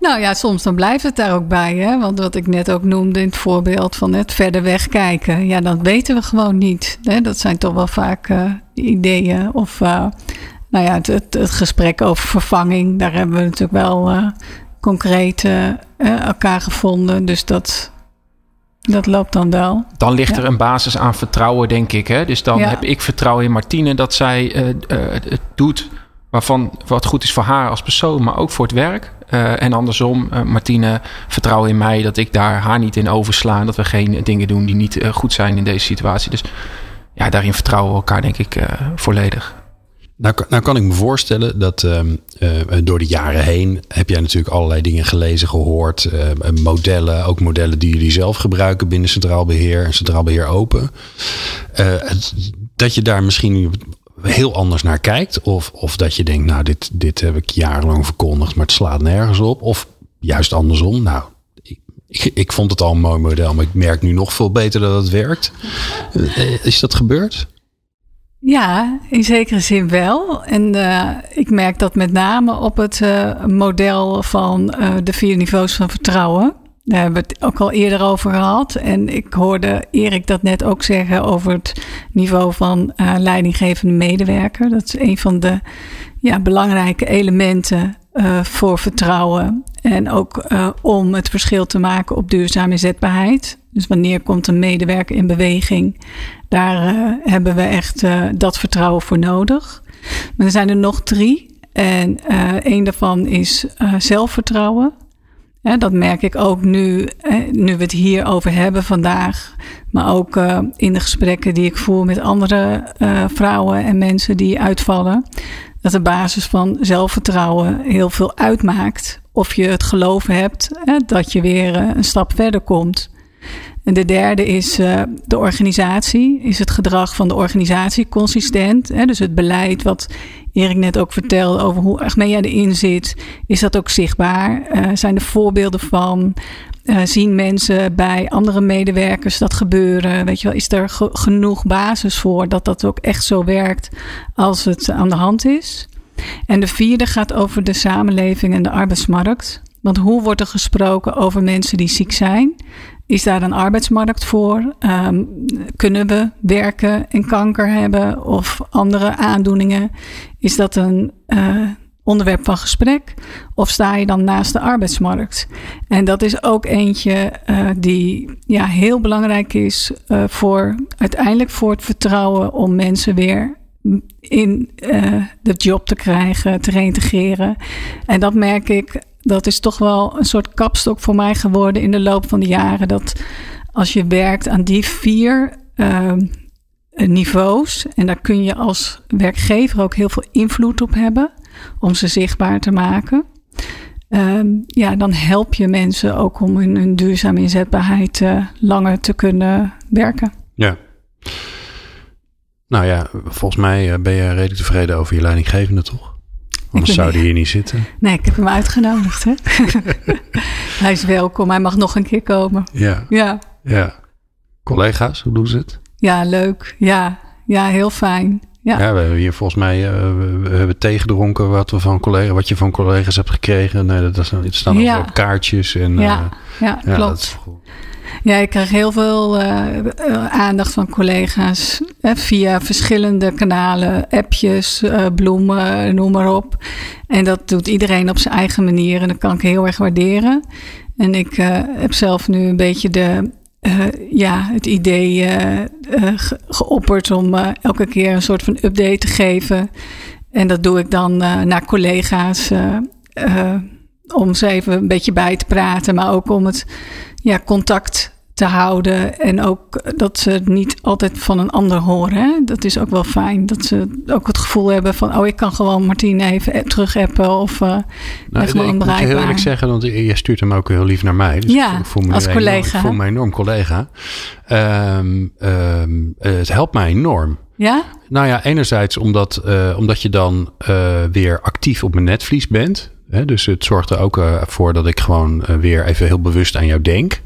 Nou ja, soms dan blijft het daar ook bij. Hè? Want wat ik net ook noemde in het voorbeeld van het verder weg kijken. Ja, dat weten we gewoon niet. Hè? Dat zijn toch wel vaak uh, ideeën. Of uh, nou ja, het, het, het, gesprek over vervanging. Daar hebben we natuurlijk wel uh, concreet elkaar gevonden. Dus dat, dat loopt dan wel. Dan ligt er een basis aan vertrouwen, denk ik. Hè? Dus dan ja. heb ik vertrouwen in Martine dat zij het doet waarvan wat goed is voor haar als persoon, maar ook voor het werk. Uh, en andersom, uh, Martine, vertrouw in mij dat ik daar haar niet in oversla. Dat we geen dingen doen die niet uh, goed zijn in deze situatie. Dus ja, daarin vertrouwen we elkaar, denk ik, volledig. Nou, nou kan ik me voorstellen dat ehm, door de jaren heen heb jij natuurlijk allerlei dingen gelezen, gehoord. modellen, ook modellen die jullie zelf gebruiken binnen Centraal Beheer en Centraal Beheer Open. dat je daar misschien heel anders naar kijkt. Of, of dat je denkt, nou, dit, dit heb ik jarenlang verkondigd, maar het slaat nergens op. Of juist andersom. Nou, ik, ik vond het al een mooi model, maar ik merk nu nog veel beter dat het werkt. Eh, is dat gebeurd? Ja, in zekere zin wel. En uh, ik merk dat met name op het uh, model van de vier niveaus van vertrouwen. Daar hebben we het ook al eerder over gehad. En ik hoorde Erik dat net ook zeggen over het niveau van uh, leidinggevende medewerker. Dat is een van de ja, belangrijke elementen uh, voor vertrouwen. En ook uh, om het verschil te maken op duurzame inzetbaarheid. Dus wanneer komt een medewerker in beweging? Daar hebben we echt dat vertrouwen voor nodig. Maar er zijn er nog drie. En een daarvan is zelfvertrouwen dat merk ik ook nu, nu we het hier over hebben vandaag. Maar ook uh, in de gesprekken die ik voer met andere uh, vrouwen en mensen die uitvallen. Dat de basis van zelfvertrouwen heel veel uitmaakt. Of je het geloof hebt dat je weer uh, een stap verder komt. En de derde is uh, de organisatie. Is het gedrag van de organisatie consistent? Hè? Dus het beleid wat Erik net ook vertelde over hoe Achmea erin zit. Is dat ook zichtbaar? Uh, zijn er voorbeelden van? Uh, zien mensen bij andere medewerkers dat gebeuren? Weet je wel, is er ge genoeg basis voor dat dat ook echt zo werkt als het aan de hand is? En de vierde gaat over de samenleving en de arbeidsmarkt. Want hoe wordt er gesproken over mensen die ziek zijn? Is daar een arbeidsmarkt voor? Um, kunnen we werken en kanker hebben of andere aandoeningen? Is dat een uh, onderwerp van gesprek? Of sta je dan naast de arbeidsmarkt? En dat is ook eentje uh, die ja, heel belangrijk is uh, voor uiteindelijk voor het vertrouwen om mensen weer in de job te krijgen, te reintegreren. En dat merk ik dat is toch wel een soort kapstok voor mij geworden in de loop van de jaren. Dat als je werkt aan die vier uh, niveaus, en daar kun je als werkgever ook heel veel invloed op hebben om ze zichtbaar te maken. Uh, ja, dan help je mensen ook om in hun duurzame inzetbaarheid uh, langer te kunnen werken. Ja. Nou ja, volgens mij eh, ben je redelijk tevreden over je leidinggevende, toch? Anders zou hij hier niet zitten. Nee, ik heb hem uitgenodigd. Hè? hij is welkom. Hij mag nog een keer komen. Ja. Ja. ja. Collega's, hoe doen ze het? Ja, leuk. Ja, ja heel fijn. Ja. ja, we hebben hier volgens mij uh, we, hebben wat, we van collega, wat je van collega's hebt gekregen. Nee, dat, dat, staan ja. op kaartjes. En, ja, uh, ja, ja, klopt. Ja, ik krijg heel veel uh, aandacht van collega's hè, via verschillende kanalen, appjes, uh, bloemen, noem maar op. En dat doet iedereen op zijn eigen manier en dat kan ik heel erg waarderen. En ik heb zelf nu een beetje de ja, het idee geopperd om elke keer een soort van update te geven. En dat doe ik dan naar collega's om ze even een beetje bij te praten, maar ook om het ja, contact te houden. En ook dat ze het niet altijd van een ander horen. Hè? Dat is ook wel fijn. Dat ze ook het gevoel hebben van... oh, ik kan gewoon Martine even terug appen of uh, nou, gewoon Ik moet heel eerlijk zeggen, want je stuurt hem ook heel lief naar mij. Dus ja, ik voel me als collega. Enorm, ik voel me enorm collega. Ehm, ehm, het helpt mij enorm. Ja? Nou ja, enerzijds omdat, uh, omdat je dan uh, weer actief op mijn netvlies bent dus het zorgt er ook uh, voor dat ik gewoon uh, weer even heel bewust aan jou denk.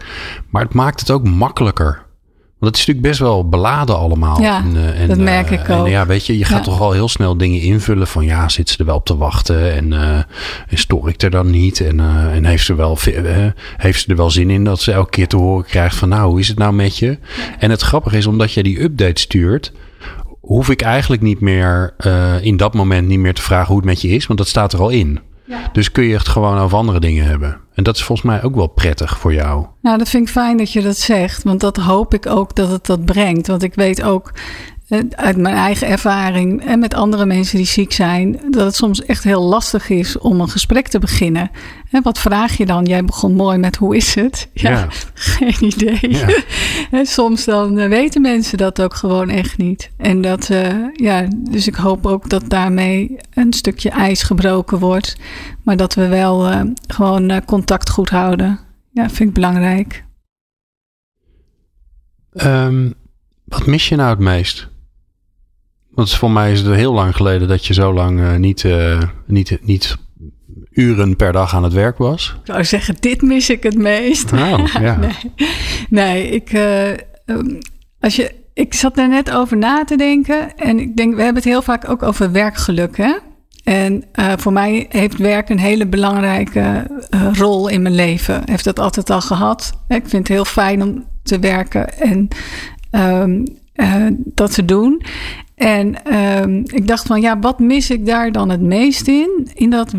Maar het maakt het ook makkelijker. Want het is natuurlijk best wel beladen allemaal. Ja, en, uh, en, dat merk ik ook. En ja, weet je, je gaat toch al heel snel dingen invullen van ja, zit ze er wel op te wachten en, en stoor ik er dan niet? En, en heeft, ze wel, heeft ze er wel zin in dat ze elke keer te horen krijgt van nou, hoe is het nou met je? En het grappige is, omdat je die update stuurt, hoef ik eigenlijk niet meer in dat moment niet meer te vragen hoe het met je is, want dat staat er al in. Dus kun je het gewoon over andere dingen hebben. En dat is volgens mij ook wel prettig voor jou. Nou, dat vind ik fijn dat je dat zegt. Want dat hoop ik ook dat het dat brengt. Want ik weet ook uit mijn eigen ervaring en met andere mensen die ziek zijn, dat het soms echt heel lastig is om een gesprek te beginnen. wat vraag je dan? Jij begon mooi met hoe is het? Ja, geen idee. soms dan eh, weten mensen dat ook gewoon echt niet. En dat, uh, ja, dus ik hoop ook dat daarmee een stukje ijs gebroken wordt, maar dat we wel uh, gewoon contact goed houden. Ja, vind ik belangrijk. Um, wat mis je nou het meest? Want voor mij is het heel lang geleden dat je zo lang uh, niet, uh, niet, niet uren per dag aan het werk was. Ik zou zeggen, dit mis ik het meest. Oh, ja. nee. nee, ik, uh, als je, ik zat er net over na te denken. En ik denk, we hebben het heel vaak ook over werkgeluk. Hè? En voor mij heeft werk een hele belangrijke rol in mijn leven. Heeft dat altijd al gehad. Ik vind het heel fijn om te werken en um, dat te doen. En um, ik dacht van ja, wat mis ik daar dan het meest in? In dat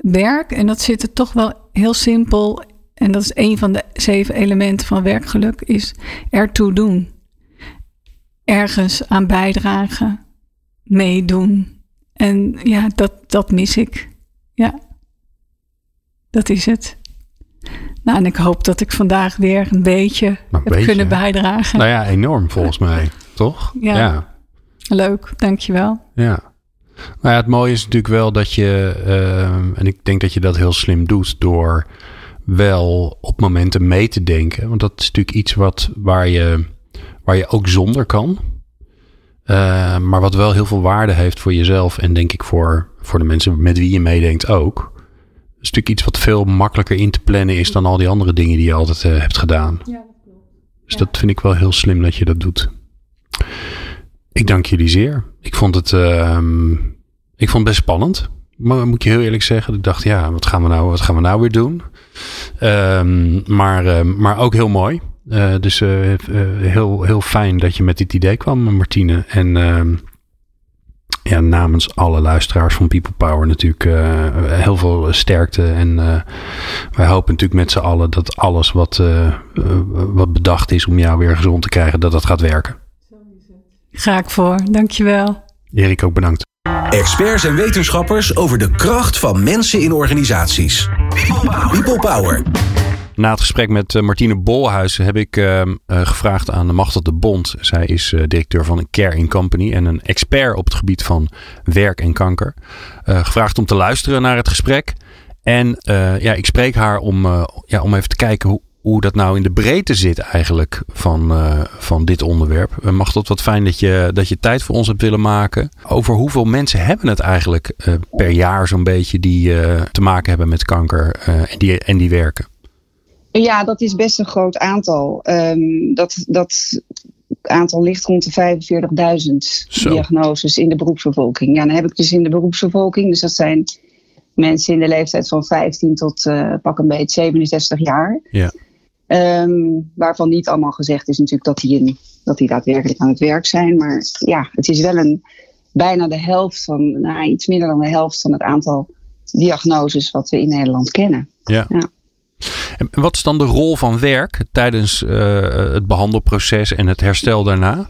werk. En dat zit er toch wel heel simpel. En dat is een van de zeven elementen van werkgeluk. Is ertoe doen. Ergens aan bijdragen. Meedoen. En ja, dat, dat mis ik. Ja. Dat is het. Nou, en ik hoop dat ik vandaag weer een beetje heb kunnen bijdragen. Nou ja, enorm volgens mij. Toch? ja. Leuk, dankjewel. Ja. Nou ja, het mooie is natuurlijk wel dat je, ehm, en ik denk dat je dat heel slim doet door wel op momenten mee te denken. Want dat is natuurlijk iets wat, waar, je, waar je ook zonder kan. Uh, maar wat wel heel veel waarde heeft voor jezelf en denk ik voor, voor de mensen met wie je meedenkt ook. Dat is natuurlijk iets wat veel makkelijker in te plannen is dan al die andere dingen die je altijd uh, hebt gedaan. Ja, dat klopt. Dus dat vind ik wel heel slim dat je dat doet. Ik dank jullie zeer. Ik vond het, uh, ik vond het best spannend. Maar moet je heel eerlijk zeggen. Ik dacht, ja, wat gaan we nou, wat gaan we nou weer doen? Um, maar, uh, maar ook heel mooi. Uh, dus uh, heel, heel fijn dat je met dit idee kwam, Martine. En ehm, ja, namens alle luisteraars van People Power natuurlijk heel veel sterkte. En wij hopen natuurlijk met z'n allen dat alles wat, wat bedacht is om jou weer gezond te krijgen, dat dat gaat werken. Ga ik voor. Dankjewel. Erik, ook bedankt. Experts en wetenschappers over de kracht van mensen in organisaties. People Power. Na het gesprek met uh, Martine Bolhuis heb ik uh, uh, gevraagd aan Machtel de Bond. Zij is directeur van een Care in Company en een expert op het gebied van werk en kanker. gevraagd om te luisteren naar het gesprek. En ja, ik spreek haar om, ja, om even te kijken hoe, hoe dat nou in de breedte zit eigenlijk van, uh, van dit onderwerp. Uh, mag dat wat fijn dat je, dat je tijd voor ons hebt willen maken. Over hoeveel mensen hebben het eigenlijk uh, per jaar zo'n beetje die te maken hebben met kanker en, die, en die werken? Ja, dat is best een groot aantal. Um, dat, dat aantal ligt rond de 45.000 diagnoses in de beroepsbevolking. Ja, dan heb ik dus in de beroepsbevolking, dus dat zijn mensen in de leeftijd van 15 tot pak een beetje 67 jaar. Ja. Um, waarvan niet allemaal gezegd is natuurlijk dat die, in, dat die daadwerkelijk aan het werk zijn. Maar ja, het is wel een, bijna de helft van, nou, iets minder dan de helft van het aantal diagnoses wat we in Nederland kennen. Ja. ja. En wat is dan de rol van werk tijdens het behandelproces en het herstel daarna?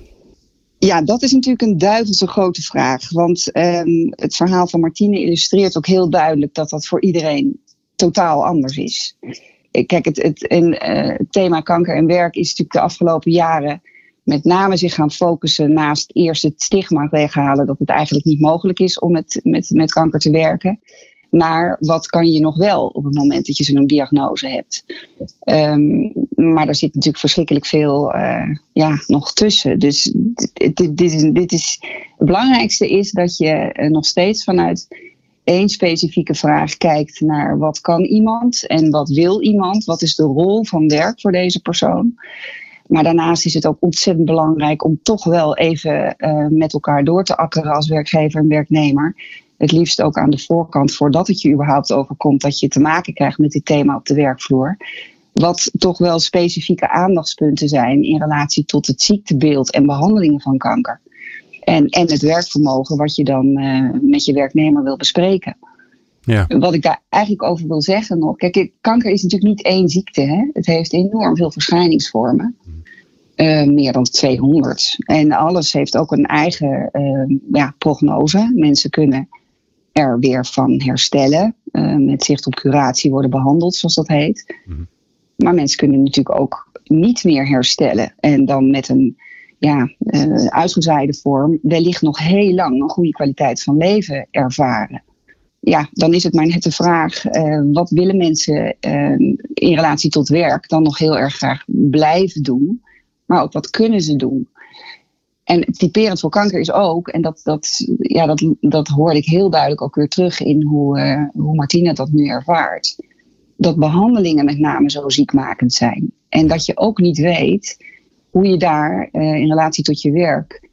Ja, dat is natuurlijk een duivelse grote vraag. Want um, het verhaal van Martine illustreert ook heel duidelijk dat dat voor iedereen totaal anders is. Kijk, het, het, uh, het thema kanker en werk is natuurlijk de afgelopen jaren met name zich gaan focussen naast eerst het stigma weghalen dat het eigenlijk niet mogelijk is om met, met, met kanker te werken. Maar wat kan je nog wel op het moment dat je zo'n diagnose hebt? Um, maar daar zit natuurlijk verschrikkelijk veel uh, ja, nog tussen. Dus dit, dit, dit, is, dit is, het belangrijkste is dat je uh, nog steeds vanuit één specifieke vraag kijkt naar wat kan iemand en wat wil iemand? Wat is de rol van werk voor deze persoon? Maar daarnaast is het ook ontzettend belangrijk om toch wel even uh, met elkaar door te akkeren als werkgever en werknemer. Het liefst ook aan de voorkant, voordat het je überhaupt overkomt, dat je te maken krijgt met dit thema op de werkvloer. Wat toch wel specifieke aandachtspunten zijn in relatie tot het ziektebeeld en behandelingen van kanker. En, en het werkvermogen wat je dan uh, met je werknemer wil bespreken. Ja. Wat ik daar eigenlijk over wil zeggen nog. Kijk, kanker is natuurlijk niet één ziekte. Hè? Het heeft enorm veel verschijningsvormen. Uh, meer dan 200. En alles heeft ook een eigen uh, ja, prognose. Mensen kunnen er weer van herstellen. Uh, met zicht op curatie worden behandeld, zoals dat heet. Mm. Maar mensen kunnen natuurlijk ook niet meer herstellen. En dan met een ja, uh, uitgezaaide vorm wellicht nog heel lang een goede kwaliteit van leven ervaren. Ja, dan is het maar net de vraag, uh, wat willen mensen uh, in relatie tot werk dan nog heel erg graag blijven doen? Maar ook wat kunnen ze doen? En typerend voor kanker is ook, en dat, dat, ja, dat, dat hoorde ik heel duidelijk ook weer terug in hoe, hoe Martina dat nu ervaart. Dat behandelingen met name zo ziekmakend zijn. En dat je ook niet weet hoe je daar uh, in relatie tot je werk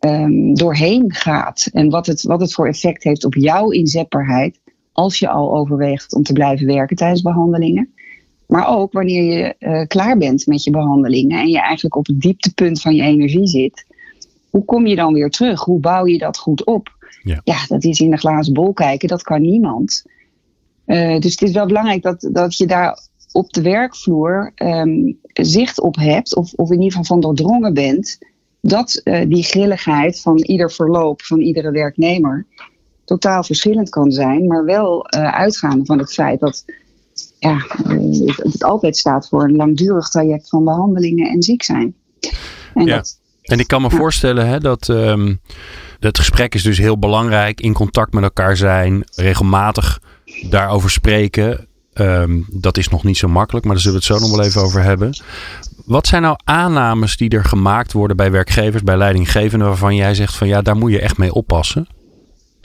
um, doorheen gaat. En wat het, wat het voor effect heeft op jouw inzetbaarheid als je al overweegt om te blijven werken tijdens behandelingen. Maar ook wanneer je uh, klaar bent met je behandelingen en je eigenlijk op het dieptepunt van je energie zit. Hoe kom je dan weer terug? Hoe bouw je dat goed op? Ja, ja dat is in de glazen bol kijken, dat kan niemand. Uh, dus het is wel belangrijk dat, dat je daar op de werkvloer um, zicht op hebt, of, of in ieder geval van doordrongen bent, dat uh, die grilligheid van ieder verloop van iedere werknemer totaal verschillend kan zijn, maar wel uh, uitgaande van het feit dat ja, uh, het altijd staat voor een langdurig traject van behandelingen en ziek zijn. En, ja. dat, en ik kan me ja. voorstellen hè, dat um, het gesprek is dus heel belangrijk, in contact met elkaar zijn, regelmatig daarover spreken. Um, dat is nog niet zo makkelijk, maar daar zullen we het zo nog wel even over hebben. Wat zijn nou aannames die er gemaakt worden bij werkgevers, bij leidinggevenden, waarvan jij zegt van ja, daar moet je echt mee oppassen?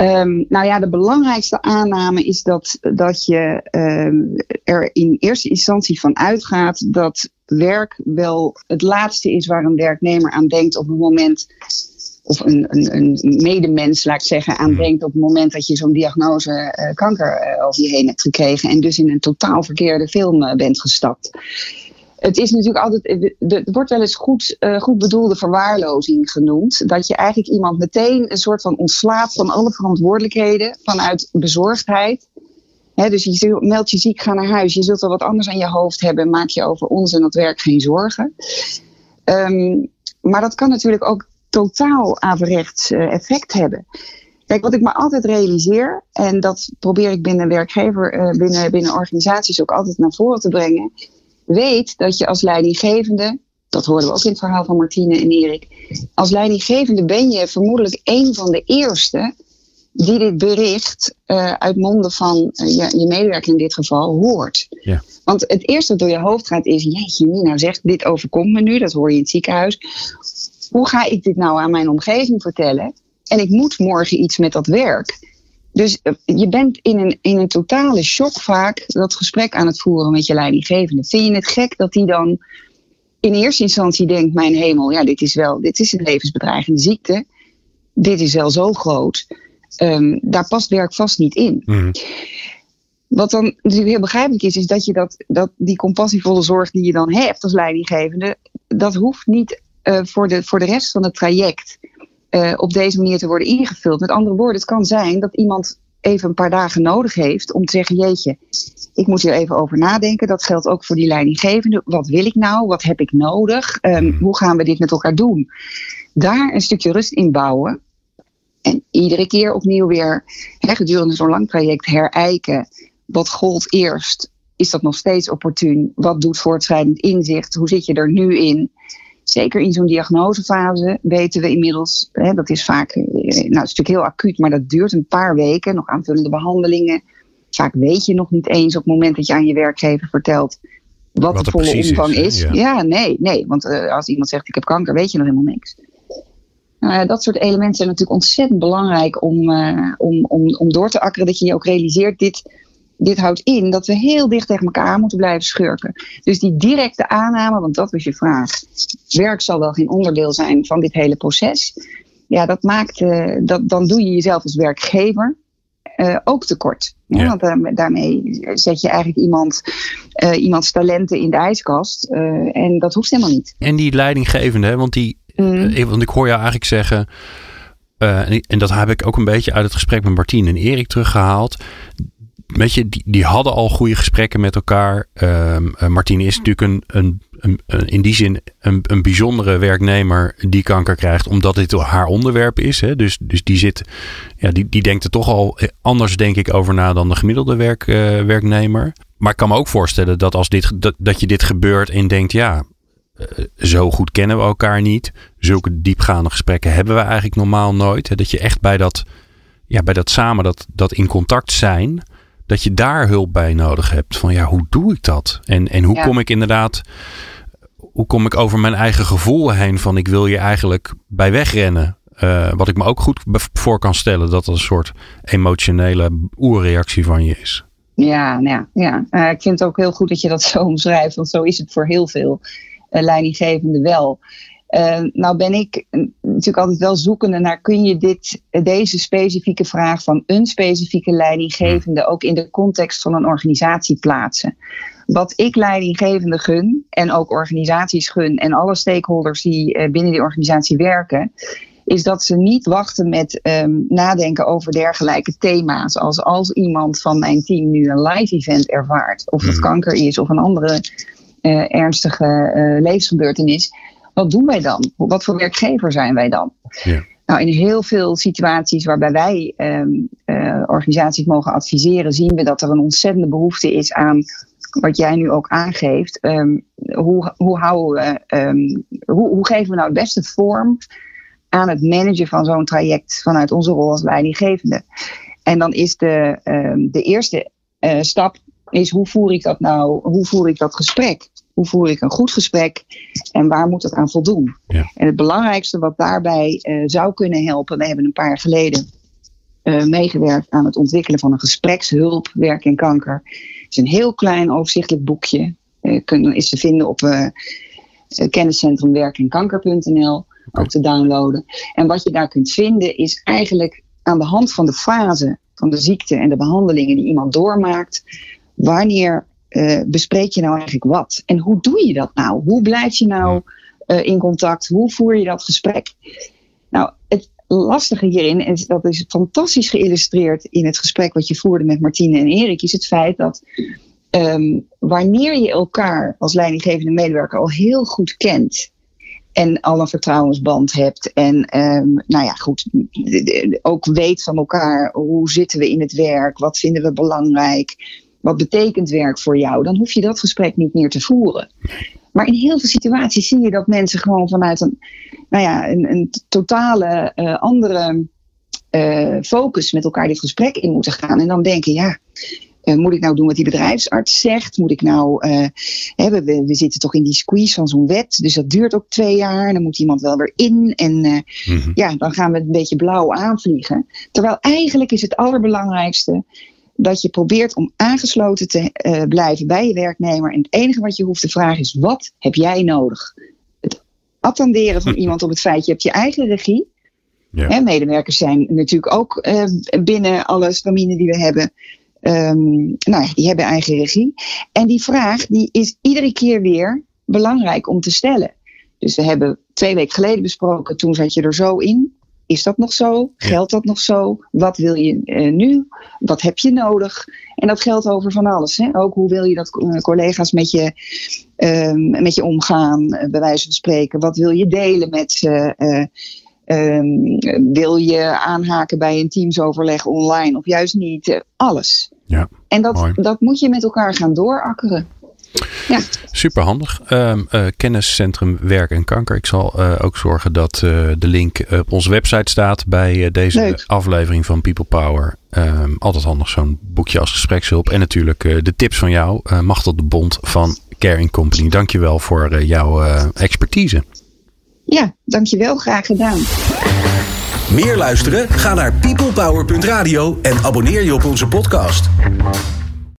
Um, nou ja, de belangrijkste aanname is dat, dat je um, er in eerste instantie van uitgaat dat werk wel het laatste is waar een werknemer aan denkt op het moment of een, een, een medemens, laat ik zeggen, aan denkt op het moment dat je zo'n diagnose uh, kanker uh, over je heen hebt gekregen en dus in een totaal verkeerde film uh, bent gestapt. Het is natuurlijk altijd, er wordt wel eens goed, goed bedoelde verwaarlozing genoemd. Dat je eigenlijk iemand meteen een soort van ontslaat van alle verantwoordelijkheden vanuit bezorgdheid. He, dus je meldt je ziek, ga naar huis. Je zult wel wat anders aan je hoofd hebben. Maak je over ons en dat werk geen zorgen. Um, maar dat kan natuurlijk ook totaal averechts uh, effect hebben. Kijk, wat ik me altijd realiseer, en dat probeer ik binnen werkgever, uh, binnen, binnen organisaties ook altijd naar voren te brengen. Weet dat je als leidinggevende, dat hoorden we ook in het verhaal van Martine en Erik. Als leidinggevende ben je vermoedelijk een van de eerste die dit bericht uh, uit monden van uh, je, je, medewerker in dit geval hoort. Ja. Want het eerste dat door je hoofd gaat is: Jeetje, Mina zegt, dit overkomt me nu, dat hoor je in het ziekenhuis hoe ga ik dit nou aan mijn omgeving vertellen? En ik moet morgen iets met dat werk. Dus eh, je bent in een, in een totale shock vaak dat gesprek aan het voeren met je leidinggevende. Vind je het gek dat die dan in eerste instantie denkt: Mijn hemel, ja, dit is wel, dit is een levensbedreigende ziekte. Dit is wel zo groot. Um, daar past werk vast niet in. Mm. Wat dan natuurlijk heel begrijpelijk is, is dat je dat, dat die compassievolle zorg die je dan hebt als leidinggevende, dat hoeft niet voor, de, voor de rest van het traject uh, op deze manier te worden ingevuld. Met andere woorden, het kan zijn dat iemand even een paar dagen nodig heeft om te zeggen: Jeetje, ik moet hier even over nadenken. Dat geldt ook voor die leidinggevende. Wat wil ik nou? Wat heb ik nodig? Um, hoe gaan we dit met elkaar doen? Daar een stukje rust in bouwen. En iedere keer opnieuw weer hè, gedurende zo'n lang traject herijken. Wat gold eerst? Is dat nog steeds opportun? Wat doet voortschrijdend inzicht? Hoe zit je er nu in? Zeker in zo'n diagnosefase weten we inmiddels, hè, dat is vaak, eh, nou het is natuurlijk heel acuut, maar dat duurt een paar weken, nog aanvullende behandelingen. Vaak weet je nog niet eens op het moment dat je aan je werkgever vertelt wat, wat de volle omvang is. Ja. nee, nee, want uh, als iemand zegt ik heb kanker, weet je nog helemaal niks. Nou ja, dat soort elementen zijn natuurlijk ontzettend belangrijk om, uh, om, om, om door te akkeren. Dat je je ook realiseert, dit, dit houdt in dat we heel dicht tegen elkaar moeten blijven schurken. Dus die directe aanname, want dat was je vraag. Werk zal wel geen onderdeel zijn van dit hele proces. Ja, dat maakt, uh, dat, dan doe je jezelf als werkgever uh, ook tekort. Ja. Want uh, daarmee zet je eigenlijk iemand, iemands talenten in de ijskast. en dat hoeft helemaal niet. En die leidinggevende, want, die, mm. want ik hoor jou eigenlijk zeggen. En, en, dat heb ik ook een beetje uit het gesprek met Martien en Erik teruggehaald weet je, die, die hadden al goede gesprekken met elkaar. Um, Martine is natuurlijk een, een, een, in die zin een, een bijzondere werknemer die kanker krijgt, omdat dit haar onderwerp is. Hè? Dus, dus die zit, ja, die, die denkt er toch al anders, denk ik, over na dan de gemiddelde uh, werknemer. Maar ik kan me ook voorstellen dat als dit, dat, dat je dit gebeurt en denkt, ja, uh, zo goed kennen we elkaar niet. Zulke diepgaande gesprekken hebben we eigenlijk normaal nooit. Dat je echt bij dat, ja, bij dat samen, dat, dat in contact zijn dat je daar hulp bij nodig hebt. Van ja, hoe doe ik dat? En, en hoe kom ik inderdaad, hoe kom ik over mijn eigen gevoel heen van ik wil je eigenlijk bij wegrennen? Uh, wat ik me ook goed voor kan stellen dat dat een soort emotionele oerreactie van je is. Ja, nou ja, ja. Uh, ik vind het ook heel goed dat je dat zo omschrijft, want zo is het voor heel veel uh, leidinggevenden wel. Uh, nou ben ik natuurlijk altijd wel zoekende naar kun je dit, deze specifieke vraag van een specifieke leidinggevende ook in de context van een organisatie plaatsen. Wat ik leidinggevende gun en ook organisaties gun en alle stakeholders die uh, binnen die organisatie werken, is dat ze niet wachten met um, nadenken over dergelijke thema's. Als als iemand van mijn team nu een live event ervaart, of het mhm. kanker is of een andere uh, ernstige levensgebeurtenis wat doen wij dan? Wat voor werkgever zijn wij dan? Ja. Nou, in heel veel situaties waarbij wij um, uh, organisaties mogen adviseren, zien we dat er een ontzettende behoefte is aan wat jij nu ook aangeeft. Um, hoe, hoe, houden we, um, hoe, hoe geven we nou het beste vorm aan het managen van zo'n traject vanuit onze rol als leidinggevende? En dan is de, de eerste uh, stap is hoe voer ik dat nou, hoe voer ik dat gesprek? Hoe voer ik een goed gesprek en waar moet het aan voldoen? Ja. En het belangrijkste wat daarbij uh, zou kunnen helpen, we hebben een paar jaar geleden uh, meegewerkt aan het ontwikkelen van een gesprekshulp, werk en kanker. Het is een heel klein overzichtelijk boekje, uh, kun, is te vinden op kenniscentrum werk en kanker.nl, ook te downloaden. En wat je daar kunt vinden is eigenlijk aan de hand van de fase van de ziekte en de behandelingen die iemand doormaakt, wanneer uh, bespreek je nou eigenlijk wat? En hoe doe je dat nou? Hoe blijf je nou uh, in contact? Hoe voer je dat gesprek? Nou, het lastige hierin, en dat is fantastisch geïllustreerd in het gesprek wat je voerde met Martine en Erik, is het feit dat um, wanneer je elkaar als leidinggevende medewerker al heel goed kent en al een vertrouwensband hebt en um, nou ja, goed, ook weet van elkaar hoe zitten we in het werk, wat vinden we belangrijk wat betekent werk voor jou, dan hoef je dat gesprek niet meer te voeren. Maar in heel veel situaties zie je dat mensen gewoon vanuit een, nou ja, een, een totale uh, andere uh, focus met elkaar dit gesprek in moeten gaan. En dan denken, ja, uh, moet ik nou doen wat die bedrijfsarts zegt? Moet ik nou, hè, we, we, zitten toch in die squeeze van zo'n wet, dus dat duurt ook twee jaar. Dan moet iemand wel weer in. En mm -hmm. ja, dan gaan we het een beetje blauw aanvliegen. Terwijl eigenlijk is het allerbelangrijkste dat je probeert om aangesloten te uh, blijven bij je werknemer. En het enige wat je hoeft te vragen is: wat heb jij nodig? Het attenderen van iemand op het feit, je hebt je eigen regie. Ja. Hè, medewerkers zijn natuurlijk ook uh, binnen alle stramine die we hebben. Um, nou ja, die hebben eigen regie. En die vraag die is iedere keer weer belangrijk om te stellen. Dus we hebben twee weken geleden besproken, toen zat je er zo in. Is dat nog zo? Geldt dat nog zo? Wat wil je uh, nu? Wat heb je nodig? En dat geldt over van alles. Hè? Ook hoe wil je dat collega's met je, um, met je omgaan, bij wijze van spreken. Wat wil je delen met ze? Uh, um, wil je aanhaken bij een teamsoverleg online of juist niet? alles. Ja, en dat, dat moet je met elkaar gaan doorakkeren. Ja. Superhandig. Um, uh, kenniscentrum Werk en Kanker. Ik zal uh, ook zorgen dat uh, de link op onze website staat bij deze Leuk. aflevering van People Power. Um, altijd handig zo'n boekje als gesprekshulp. En natuurlijk de tips van jou, Machtel de Bond van Caring Company. Dankjewel voor jouw expertise. Ja, dankjewel. Graag gedaan. Meer luisteren? Ga naar peoplepower.radio en abonneer je op onze podcast.